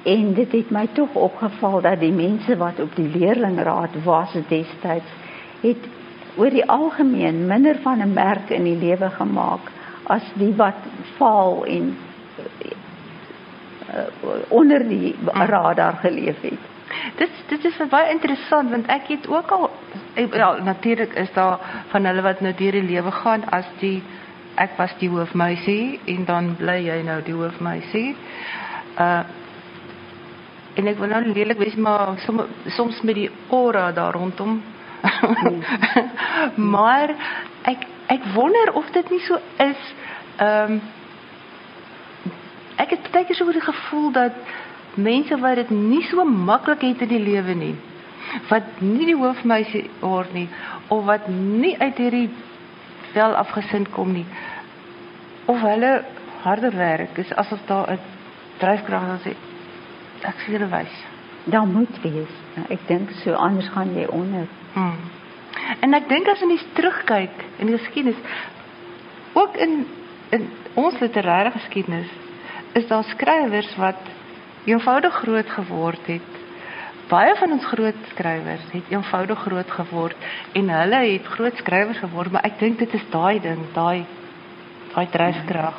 S3: en dit het my tog opgeval dat die mense wat op die leerlingraad was destyds het oor die algemeen minder van 'n merk in die lewe gemaak as die wat faal en uh, onder die radar geleef het.
S2: Dit dit is baie interessant want ek het ook al ja natuurlik is daar van hulle wat nou deur die lewe gaan as die ek was die hoofmeisie en dan bly jy nou die hoofmeisie. Uh en ek wil nou lelik wees maar som, soms met die aura daar rondom. maar ek ek wonder of dit nie so is ehm um, ek het baie keer so die gevoel dat mense wat dit nie so maklik het in die lewe nie wat nie die hoofmeisie word nie of wat nie uit hierdie wel afgesind kom nie of hulle harder werk is asof daar 'n dryfkrag is ek sê hulle wys
S3: daar moet wees ek dink so anders gaan jy onder hmm.
S2: en ek dink as jy terugkyk in die geskiedenis ook in in ons literêre geskiedenis is daar skrywers wat eenvoudig groot geword het. Baie van ons groot skrywers het eenvoudig groot geword en hulle het groot skrywers geword, maar ek dink dit is daai ding, daai daai dryfkrag.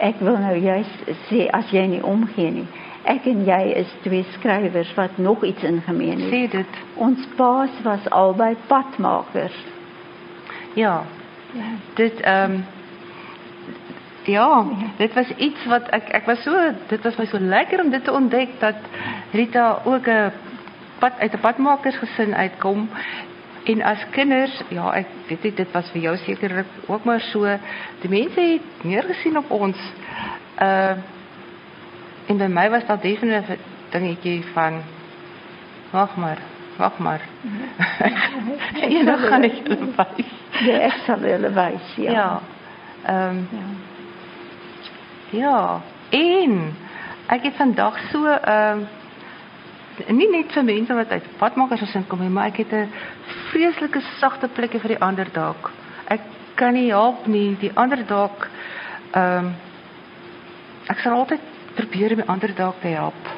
S3: Ek wil nou juist sê as jy nie omgee nie. Ek en jy is twee skrywers wat nog iets in gemeen het.
S2: Sê dit.
S3: Ons paas was albei padmakers.
S2: Ja. ja. Dit ehm um, Ja, dit was iets wat ek ek was so dit was my so lekker om dit te ontdek dat Rita ook 'n pad uit 'n padmakersgesin uitkom en as kinders, ja, ek weet nie dit was vir jou sekerlik ook maar so. Die mense het meer gesien op ons. Uh en by my was daar definitief 'n dingetjie van wag maar, wag maar. Eendag gaan ek hulle wys.
S3: Ja, ek sal hulle wys, ja.
S2: Ja. Ehm um, ja. Ja, en ek het vandag so ehm uh, nie net vir mense wat uit padmakers gesin kom nie, maar ek het 'n vreeslike sagte plekkie vir die ander dalk. Ek kan nie help nie, die ander dalk ehm um, ek sal altyd probeer om die ander dalk te help.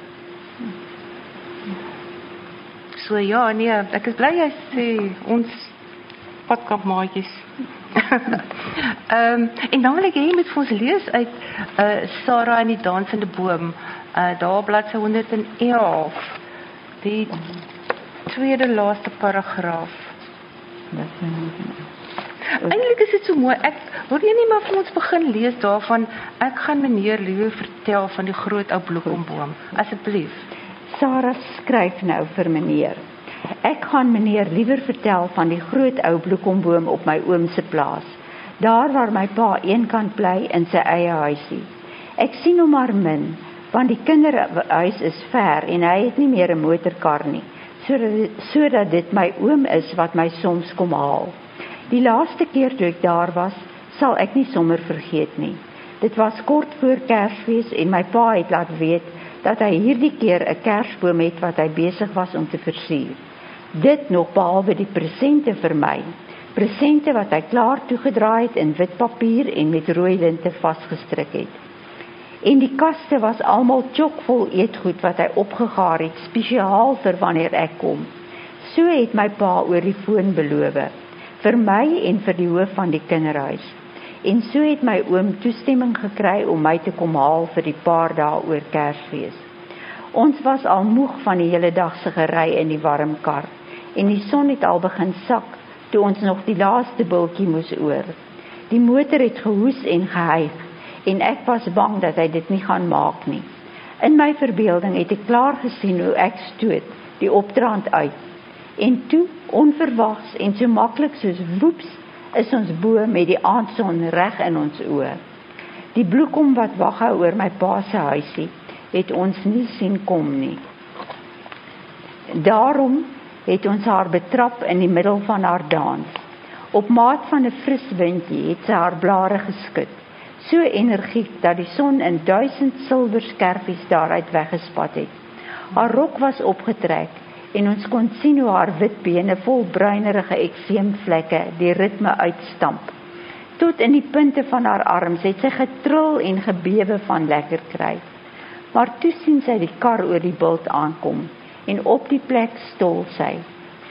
S2: So ja, nee, ek is bly jy sê ons padkampmaatjies. Ehm um, en dan wil ek hê jy moet vir ons lees uit uh Sarah en die dansende boom. Uh daar bladsy 111. Die tweede laaste paragraaf. Eintlik is dit so mooi. Ek wil nie net maar vir ons begin lees daarvan. Ek gaan meneer Leo vertel van die groot ou bloekomboom. Asseblief.
S3: Sarah skryf nou vir meneer. Ek gaan meneer liewer vertel van die groot ou bloekomboom op my oom se plaas. Daar waar my pa eenkant bly in sy eie huisie. Ek sien hom maar min, want die kinderhuis is ver en hy het nie meer 'n motorkar nie, sodat sodat dit my oom is wat my soms kom haal. Die laaste keer toe ek daar was, sal ek nie sommer vergeet nie. Dit was kort voor Kersfees en my pa het laat weet dat hy hierdie keer 'n kersboom het wat hy besig was om te versier. Dit nog behalwe die presente vir my. Presente wat hy klaar toegedraai het in wit papier en met rooi linte vasgestrik het. En die kaste was almal chockvol eetgoed wat hy opgegaar het spesiaal vir wanneer ek kom. So het my pa oor die foon beloof vir my en vir die hoof van die kinderhuis. En so het my oom toestemming gekry om my te kom haal vir die paar dae oor Kersfees. Ons was al moeg van die hele dag se gery in die warm kar en die son het al begin sak toe ons nog die laaste bultjie moes oor. Die motor het gehoes en gehyg en ek was bang dat hy dit nie gaan maak nie. In my verbeelding het ek klaar gesien hoe ek stoot die opdraand uit. En toe, onverwags en so maklik soos woeps, is ons bo met die aandson reg in ons oë. Die bloekom wat wag oor my pa se huisie, het ons nie sien kom nie. Daarom het ons haar betrap in die middel van haar dans. Op maat van 'n fris windjie het sy haar blare geskud so energiek dat die son in duisend silwer skerfies daaruit weggespat het. Haar rok was opgetrek en ons kon sien hoe haar wit bene vol bruinerige ekseemvlekke die ritme uitstamp. Tot in die punte van haar arms het sy getril en gebewe van lekker kry. Maar toe sien sy die kar oor die bult aankom en op die plek stol sy.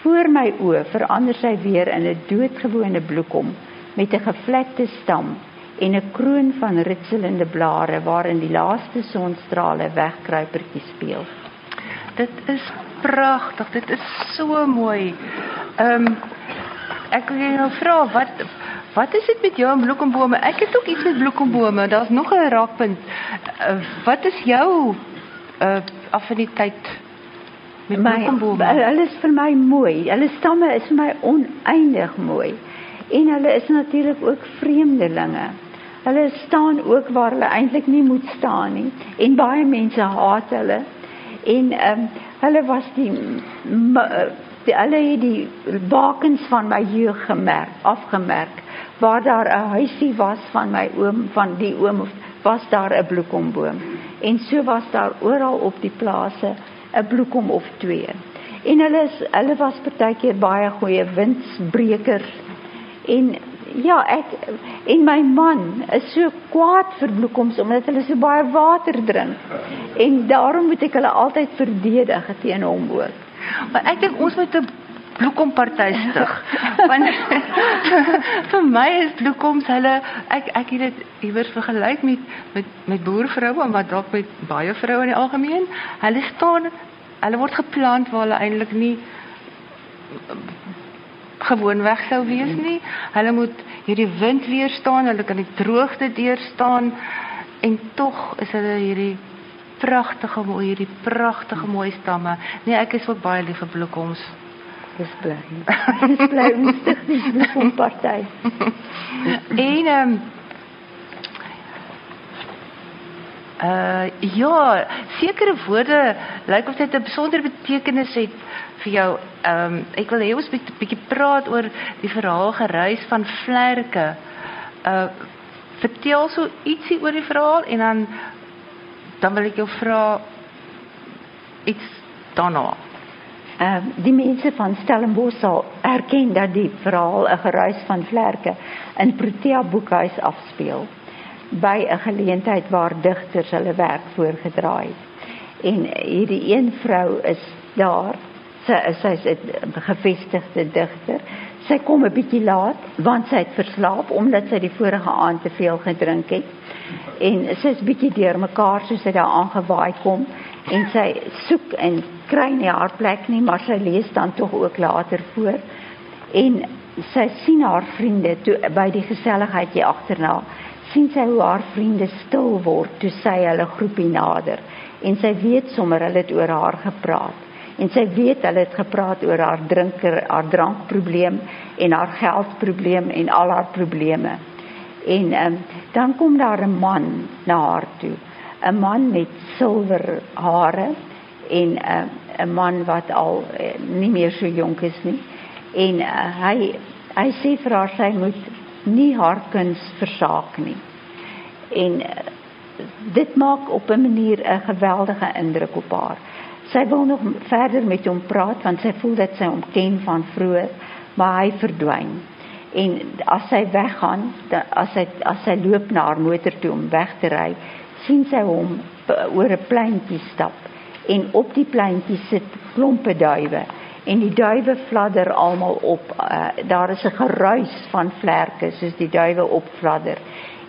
S3: Voor my oë verander sy weer in 'n doodgewone bloekom met 'n gevlekte stam en 'n kroon van ritselende blare waarin die laaste sonstrale wegkruipertjies speel.
S2: Dit is pragtig. Dit is so mooi. Ehm um, ek wil jou vra wat wat is dit met jou en bloekombome? Ek het ook iets met bloekombome. Daar's nog 'n raakpunt. Uh, wat is jou uh affiniteit met my, bloekombome?
S3: Hulle is vir my mooi. Hulle stamme is vir my oneindig mooi. En hulle is natuurlik ook vreemdelinge. Hulle staan ook waar hulle eintlik nie moet staan nie en baie mense haat hulle. En ehm um, hulle was die, die hulle het die bakens van my jeug gemerk, afgemerk waar daar 'n huisie was van my oom van die oom was daar 'n bloekomboom. En so was daar oral op die plase 'n bloekom of twee. En hulle is hulle was partykeer baie goeie windsbrekers en ja, ek en my man is so kwaad vir bloekoms omdat hulle so baie water drink. En daarom moet ek hulle altyd verdedig teen hom ook.
S2: Maar ek dink ons moet 'n bloekomparty stig. Want vir my is bloekoms hulle ek ek het dit iewers vergelyk met met met boervroue en wat dalk met baie vroue in die algemeen. Hulle staan hulle word geplant waar hulle eintlik nie gewoon weg sou wees nie. Hulle moet hierdie wind weerstaan, hulle kan die droogte deurstaan en tog is hulle hierdie pragtige mooi hierdie pragtige mooi stamme. Nee, ek is ook baie lief vir bloekoms.
S3: Dis bly. Dis bly ons die bloekomparty.
S2: en ehm um, Uh ja, sekere woorde lyk of dit 'n besondere betekenis het vir jou. Ehm um, ek wil hê ons moet 'n bietjie praat oor die verhaal gereis van vlerke. Uh vertel so ietsie oor die verhaal en dan dan wil ek jou vra iets daarna.
S3: Ehm uh, die mense van Stellenbosch sal erken dat die verhaal 'n gereis van vlerke in Protea boekhuis afspeel by 'n geleentheid waar digters hulle werk voorgedra het. En hierdie een vrou is daar. Sy sy's 'n gevestigde digter. Sy kom 'n bietjie laat want sy het verslaap omdat sy die vorige aand te veel gedrink het. En sy's bietjie deurmekaar soos sy daar aangewaai kom en sy soek en kry nie haar plek nie, maar sy lees dan tog ook later voor. En sy sien haar vriende toe by die geselligheid hier agterna sien sy hoe haar vriende stil word toe sy hulle groepie nader en sy weet sommer hulle het oor haar gepraat en sy weet hulle het gepraat oor haar drinker haar drankprobleem en haar geldprobleem en al haar probleme. En um, dan kom daar 'n man na haar toe 'n man met silwer hare en 'n uh, 'n man wat al uh, nie meer so jonk is nie. En uh, hy hy sê vir haar sy moet nie haar kuns versaak nie. En eh, dit maak op 'n manier 'n geweldige indruk op haar. Sy wil nog verder met hom praat want sy voel dat sy hom ken van vroeër, maar hy verdwyn. En as sy weggaan, as hy as sy loop na haar motor toe om weg te ry, sien sy hom oor 'n pleintjie stap en op die pleintjie sit klompe duwe en die duwe fladder almal op. Uh, daar is 'n geruis van vlerke soos die duwe opfladder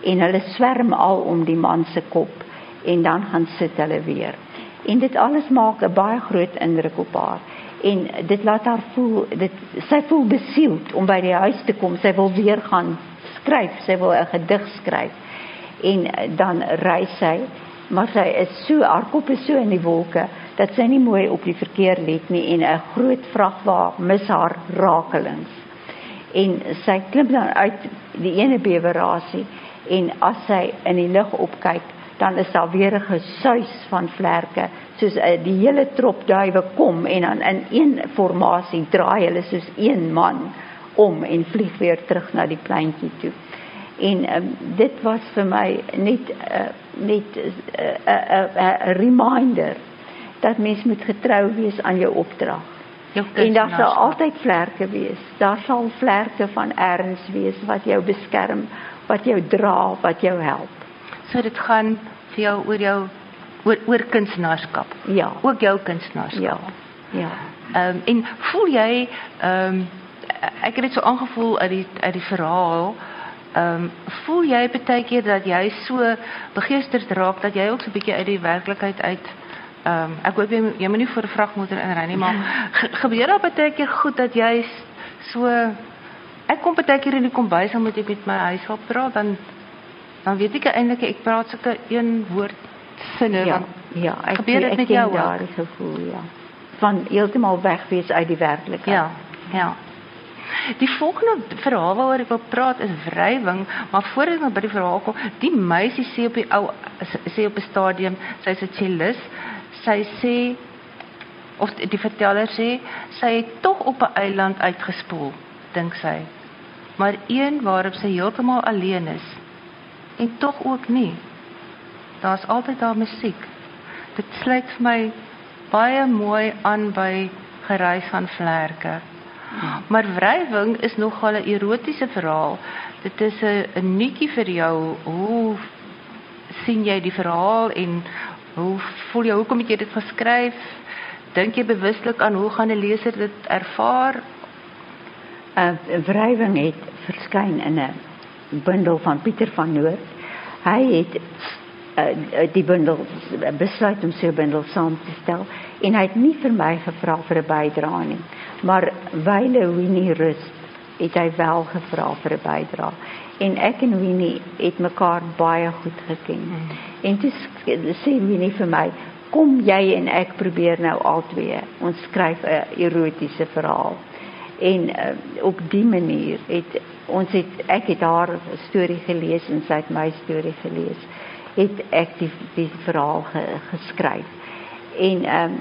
S3: en hulle swerm al om die man se kop en dan gaan sit hulle weer. En dit alles maak 'n baie groot indruk op haar en dit laat haar voel dit sy voel besield om by die huis te kom. Sy wil weer gaan skryf, sy wil 'n gedig skryf. en dan ry sy, maar sy is so haar kop is so in die wolke dat sy nie mooi op die verkeer let nie en 'n groot vragwa mis haar rakelings. En sy klim dan uit die ene bewerasie en as sy in die lug opkyk, dan is daar weer 'n gesuis van vlerke, soos uh, die hele trop duwe kom en dan in een formasie draai hulle soos een man om en vlieg weer terug na die pleintjie toe. En um, dit was vir my net uh, net 'n uh, uh, uh, uh, reminder dat mens moet getrou wees aan jou opdrag. En daar sal altyd vlerke wees. Daar sal vlerke van erns wees wat jou beskerm, wat jou dra, wat jou help.
S2: So dit gaan vir jou oor jou oor oor kunstenaarskap.
S3: Ja.
S2: Ook jou kunstenaarskap.
S3: Ja. Ja.
S2: Ehm um, en voel jy ehm um, ek het dit so aangevoel uit die uit die verhaal Ehm um, voel jy baie keer dat jy so begeesterd raak dat jy ook so 'n bietjie uit die werklikheid uit Ehm um, ek hoop jy jy moet nie voor 'n vragmotor inry nie, maar ge, gebeur daar baie keer goed dat jy so ek kom baie keer in die kombuis en moet ek met my huishulp praat dan dan weet ek eintlik ek praat sulke een woord sinne
S3: ja,
S2: want
S3: ja, ek
S2: gebeur dit met jou
S3: daar
S2: ook?
S3: gevoel ja. Van heeltemal weg wees uit die werklikheid.
S2: Ja. Ja. Die volgende verhaal waaroor ek wil praat is wrywing, maar voordat ek by die verhaal kom, die meisie sê op die ou sê op 'n stadium, sy's 'n cellist, sy sê of die verteller sê sy het tog op 'n eiland uitgespoel, dink sy. Maar een waarop sy heeltemal alleen is. En tog ook nie. Daar's altyd daar musiek. Dit sluit vir my baie mooi aan by gereis van vlerke. Maar wrywing is nogal 'n erotiese verhaal. Dit is 'n nuutjie vir jou. Hoe sien jy die verhaal en hoe voel jy hoekom het jy dit geskryf? Dink jy bewuslik aan hoe gaan 'n leser dit ervaar?
S3: 'n uh, Wrywing het verskyn in 'n bundel van Pieter van Noort. Hy het uh, die bundel besluit om 'n bundel saam te stel en hy het nie vir my gevra vir 'n bydrae nie. Maar wyle Winnie rus het hy wel gevra vir 'n bydrae. En ek en Winnie het mekaar baie goed geken. Hmm. En toe sê Winnie vir my, "Kom jy en ek probeer nou albei. Ons skryf 'n erotiese verhaal." En uh, op die manier het ons het ek het haar storie gelees en sy het my storie gelees. Het ek die die verhaal ge, geskryf. En ehm um,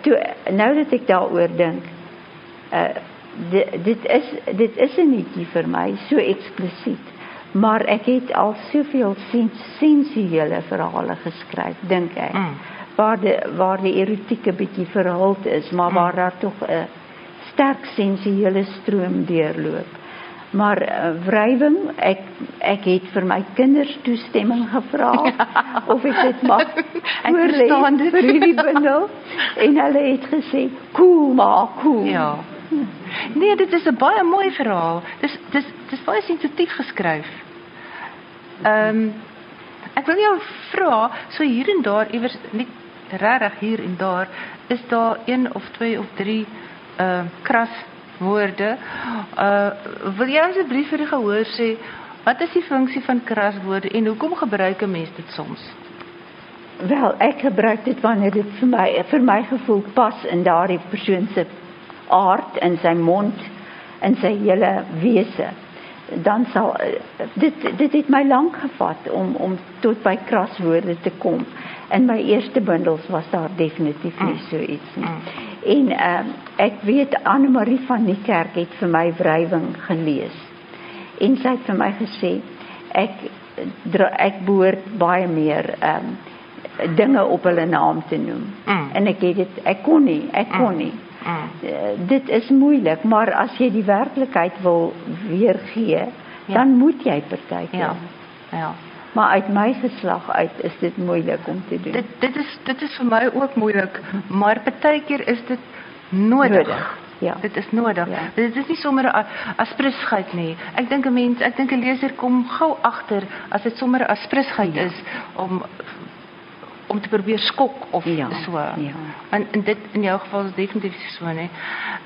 S3: toe nou dat ek daaroor dink, uh dit dit is dit is 'n netjie vir my so eksplisiet. Maar ek het al soveel sens sensuele verhale geskryf, dink ek. Mm. Waar die waar die erotieke bietjie verhuld is, maar mm. waar daar tog 'n sterk sensuele stroom deurloop. Maar uh, wrywing, ek ek het vir my kinders toestemming gevra of ek dit mag voorlees vir hierdie bundel en hulle het gesê, "Cool, maar cool."
S2: Ja. Nee, dit is 'n baie mooi verhaal. Dis dis dis baie sensitief geskryf. Ehm um, ek wil jou vra, so hier en daar iewers net regtig hier en daar, is daar een of twee of drie ehm uh, kras woorde. Uh wil jy asseblief vir die gehoor sê wat is die funksie van kras woorde en hoekom gebruik 'n mens dit soms?
S3: Wel, ek gebruik dit wanneer dit vir my vir my gevoel pas in daardie persoon se aard in sy mond en sy hele wese dan sal dit dit het my lank gevat om om tot by kraswoorde te kom. In my eerste bundels was daar definitief nie so iets nie. En uh, ek weet Anne Marie van die kerk het vir my wrywing gelees. En sy het vir my gesê ek ek behoort baie meer um, dinge op hulle naam te noem. Mm. en ek het dit ek kon nie ek kon nie Mm. Dit is moeilik, maar as jy die werklikheid wil weergee, ja. dan moet jy partykeer.
S2: Ja. Ja.
S3: Maar uit my geslag uit is dit moeilik om te doen.
S2: Dit dit is dit is vir my ook moeilik, maar partykeer is dit nodig. nodig. Ja. Dit is nodig. Ja. Dit is nie sommer 'n asprisgeit nie. Ek dink 'n mens, ek dink 'n leser kom gou agter as dit sommer 'n asprisgeit ja. is om om te probeer skok of ja, so. Ja. En in dit in jou geval is definitief so, né?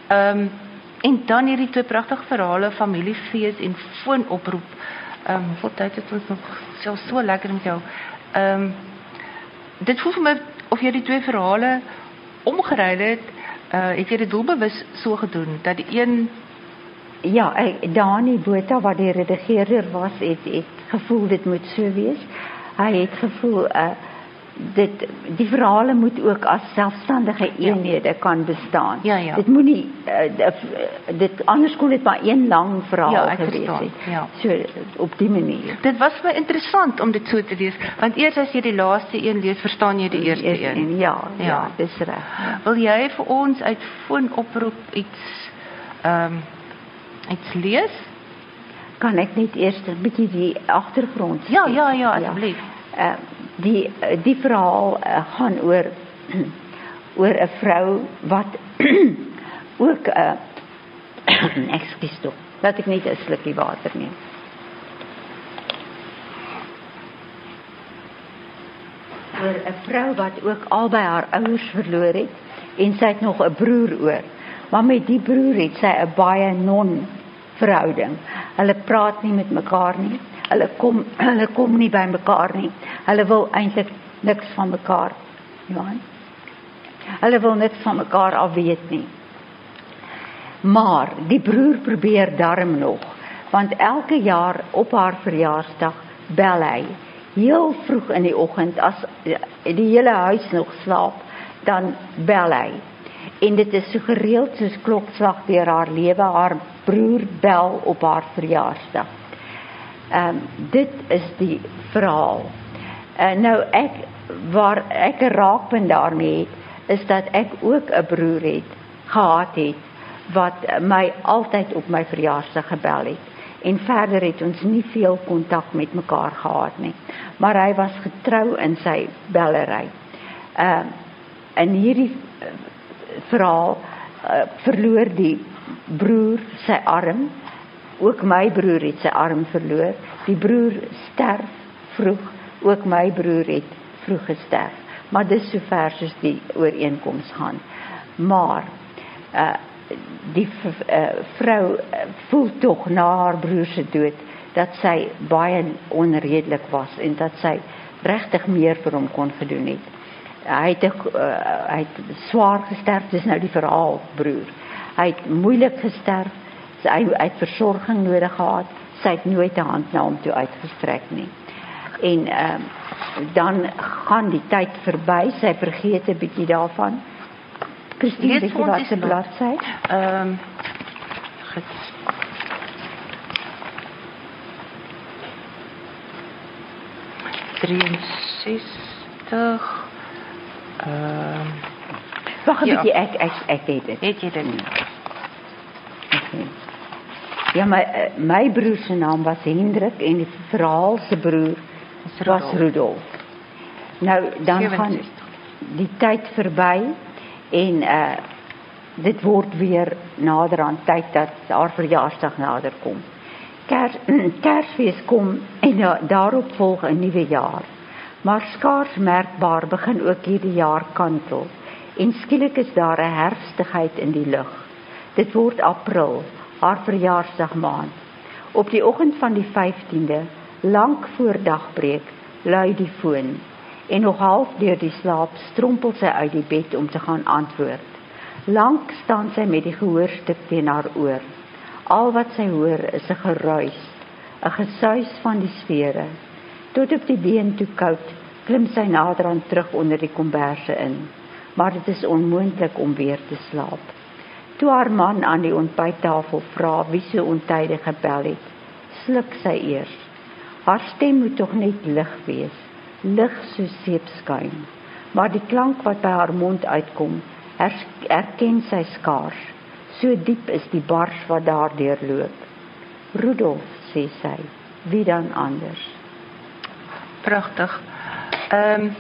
S2: Ehm um, en dan hierdie twee pragtige verhale, familiefees en foonoproep. Ehm um, wat tyd het ons nog so so lekker met jou. Ehm um, dit voel vir my of jy die twee verhale omgeruil het. Uh het jy dit doelbewus so gedoen dat die een
S3: Ja, ek Dani Botha wat die redigeerder was, het het gevoel dit moet so wees. Hy het gevoel uh dit die verhale moet ook as selfstandige ja. eenhede ja. kan bestaan.
S2: Ja, ja.
S3: Dit moenie uh, dit anders kon dit maar een lang verhaal
S2: ja,
S3: gewees
S2: het. Ja.
S3: So op die manier.
S2: Dit was my interessant om dit so te lees, want eers as jy die laaste een lees, verstaan jy die eerste
S3: Eers,
S2: een.
S3: Ja, ja, ja dis reg. Ja.
S2: Wil jy vir ons uit foon oproep iets ehm um, iets lees?
S3: Kan ek net eers 'n bietjie die agtergrond
S2: Ja, ja, ja, asseblief.
S3: Ja. Uh, die die verhaal uh, gaan oor oor 'n vrou wat ook 'n uh, ekskuus tog. Laat ek net 'n slukkie water neem. oor 'n vrou wat ook albei haar ouers verloor het en sy het nog 'n broer oor. Maar met die broer het sy 'n baie non verhouding. Hulle praat nie met mekaar nie. Hulle kom hulle kom nie by mekaar nie. Hulle wil eintlik niks van mekaar. Johan. Hulle wil niks van mekaar af weet nie. Maar die broer probeer darm nog, want elke jaar op haar verjaarsdag bel hy heel vroeg in die oggend as die hele huis nog slaap, dan bel hy. En dit is so gereeld soos klokslag deur haar lewe, haar broer bel op haar verjaarsdag. Ehm um, dit is die verhaal. Uh, nou ek waar ek 'n raakpunt daarmee het, is dat ek ook 'n broer het gehad het wat my altyd op my verjaarsdag gebel het en verder het ons nie veel kontak met mekaar gehad nie. Maar hy was getrou in sy bellery. Ehm uh, in hierdie verhaal uh, verloor die broer sy arm. Ook my broer het sy arm verloor. Die broer sterf vroeg. Ook my broer het vroeg gesterf. Maar dis sover soos die ooreenkoms gaan. Maar uh die uh, vrou uh, voel tog na haar broer se dood dat sy baie onredelik was en dat sy regtig meer vir hom kon gedoen het. Hy het uh, hy het swaar gesterf, dis nou die verhaal, broer. Hy het moeilik gesterf. Sy het versorging nodig gehad. Sy het nooit 'n hand na hom toe uitgestrek nie. En ehm uh, dan gaan die tyd verby. Sy vergeet 'n bietjie daarvan. Christine, weet jy wat se bladsy?
S2: Ehm um, Drieënzestig. Ehm uh,
S3: Wag 'n ja. bietjie, ek ek ek het dit.
S2: Het jy dit?
S3: Okay. Ja, my my broer se naam was Hendrik en die verhaal se broer was Rudolf. Nou dan 67. gaan die tyd verby en uh dit word weer nader aan tyd dat haar verjaarsdag nader kom. Kers Kersfees kom en uh, daarop volg 'n nuwe jaar. Maar skaars merkbaar begin ook hierdie jaar kantel en skielik is daar 'n herfstigheid in die lug. Dit word April, haar verjaarsdag maand. Op die oggend van die 15de, lank voor dagbreek, lui die foon en nog half deur die slaap strompel sy uit die bed om te gaan antwoord. Lank staan sy met die gehoorstuk teen haar oor. Al wat sy hoor is 'n geruis, 'n gesuis van die sfere. Tot op die been toe koud, klim sy nader aan terug onder die komberse in maar dit is onmoontlik om weer te slaap. Toe haar man aan die ontbyttafel vra wie so ontydig gebel het, sluk sy eers. Haar stem moet tog net lig wees, lig so seepskyn. Maar die klank wat by haar mond uitkom, erken sy skaars. So diep is die bars wat daardeur loop. Rudolf sê sy, wie dan anders?
S2: Pragtig. Ehm um,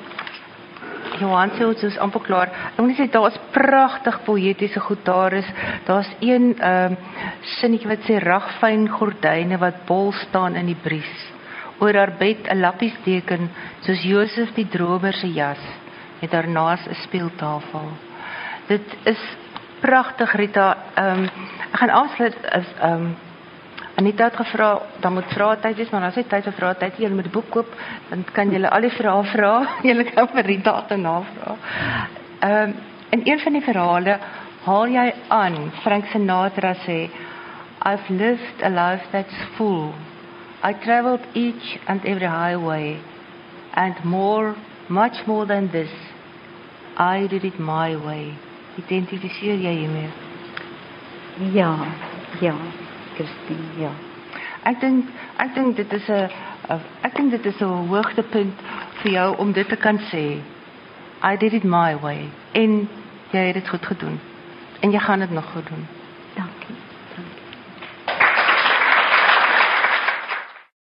S2: Johan sê ons is amper klaar. Ek moet sê daar's pragtig poëtiese goed daar is. Daar's een ehm uh, sinnetjie wat sê ragfyn gordyne wat bol staan in die bries. Oor haar bed 'n lappies teken soos Josef die dromer se jas met daarnaas 'n speeltafel. Dit is pragtig Rita. Ehm um, ek gaan afsluit as ehm um, Anita het gevra, dan moet vrae tyd wees, maar as jy tyd vir vrae tyd, jy moet 'n boek koop, dan kan jy al die vrae vra. Jy kan vir Rita daarna vra. Ehm um, in een van die verhale haal jy aan Frank Sinatra sê I've lived a life that's full. I traveled each and every highway and more much more than this. I did it my way. Identifiseer jy hiermee?
S3: Ja, ja, Christine, ja.
S2: Ek dink ek dit is 'n ek dink dit is 'n hoogtepunt jou om dit te kan sê. I did it my way en jy het dit goed gedoen. En jy gaan dit nog goed doen.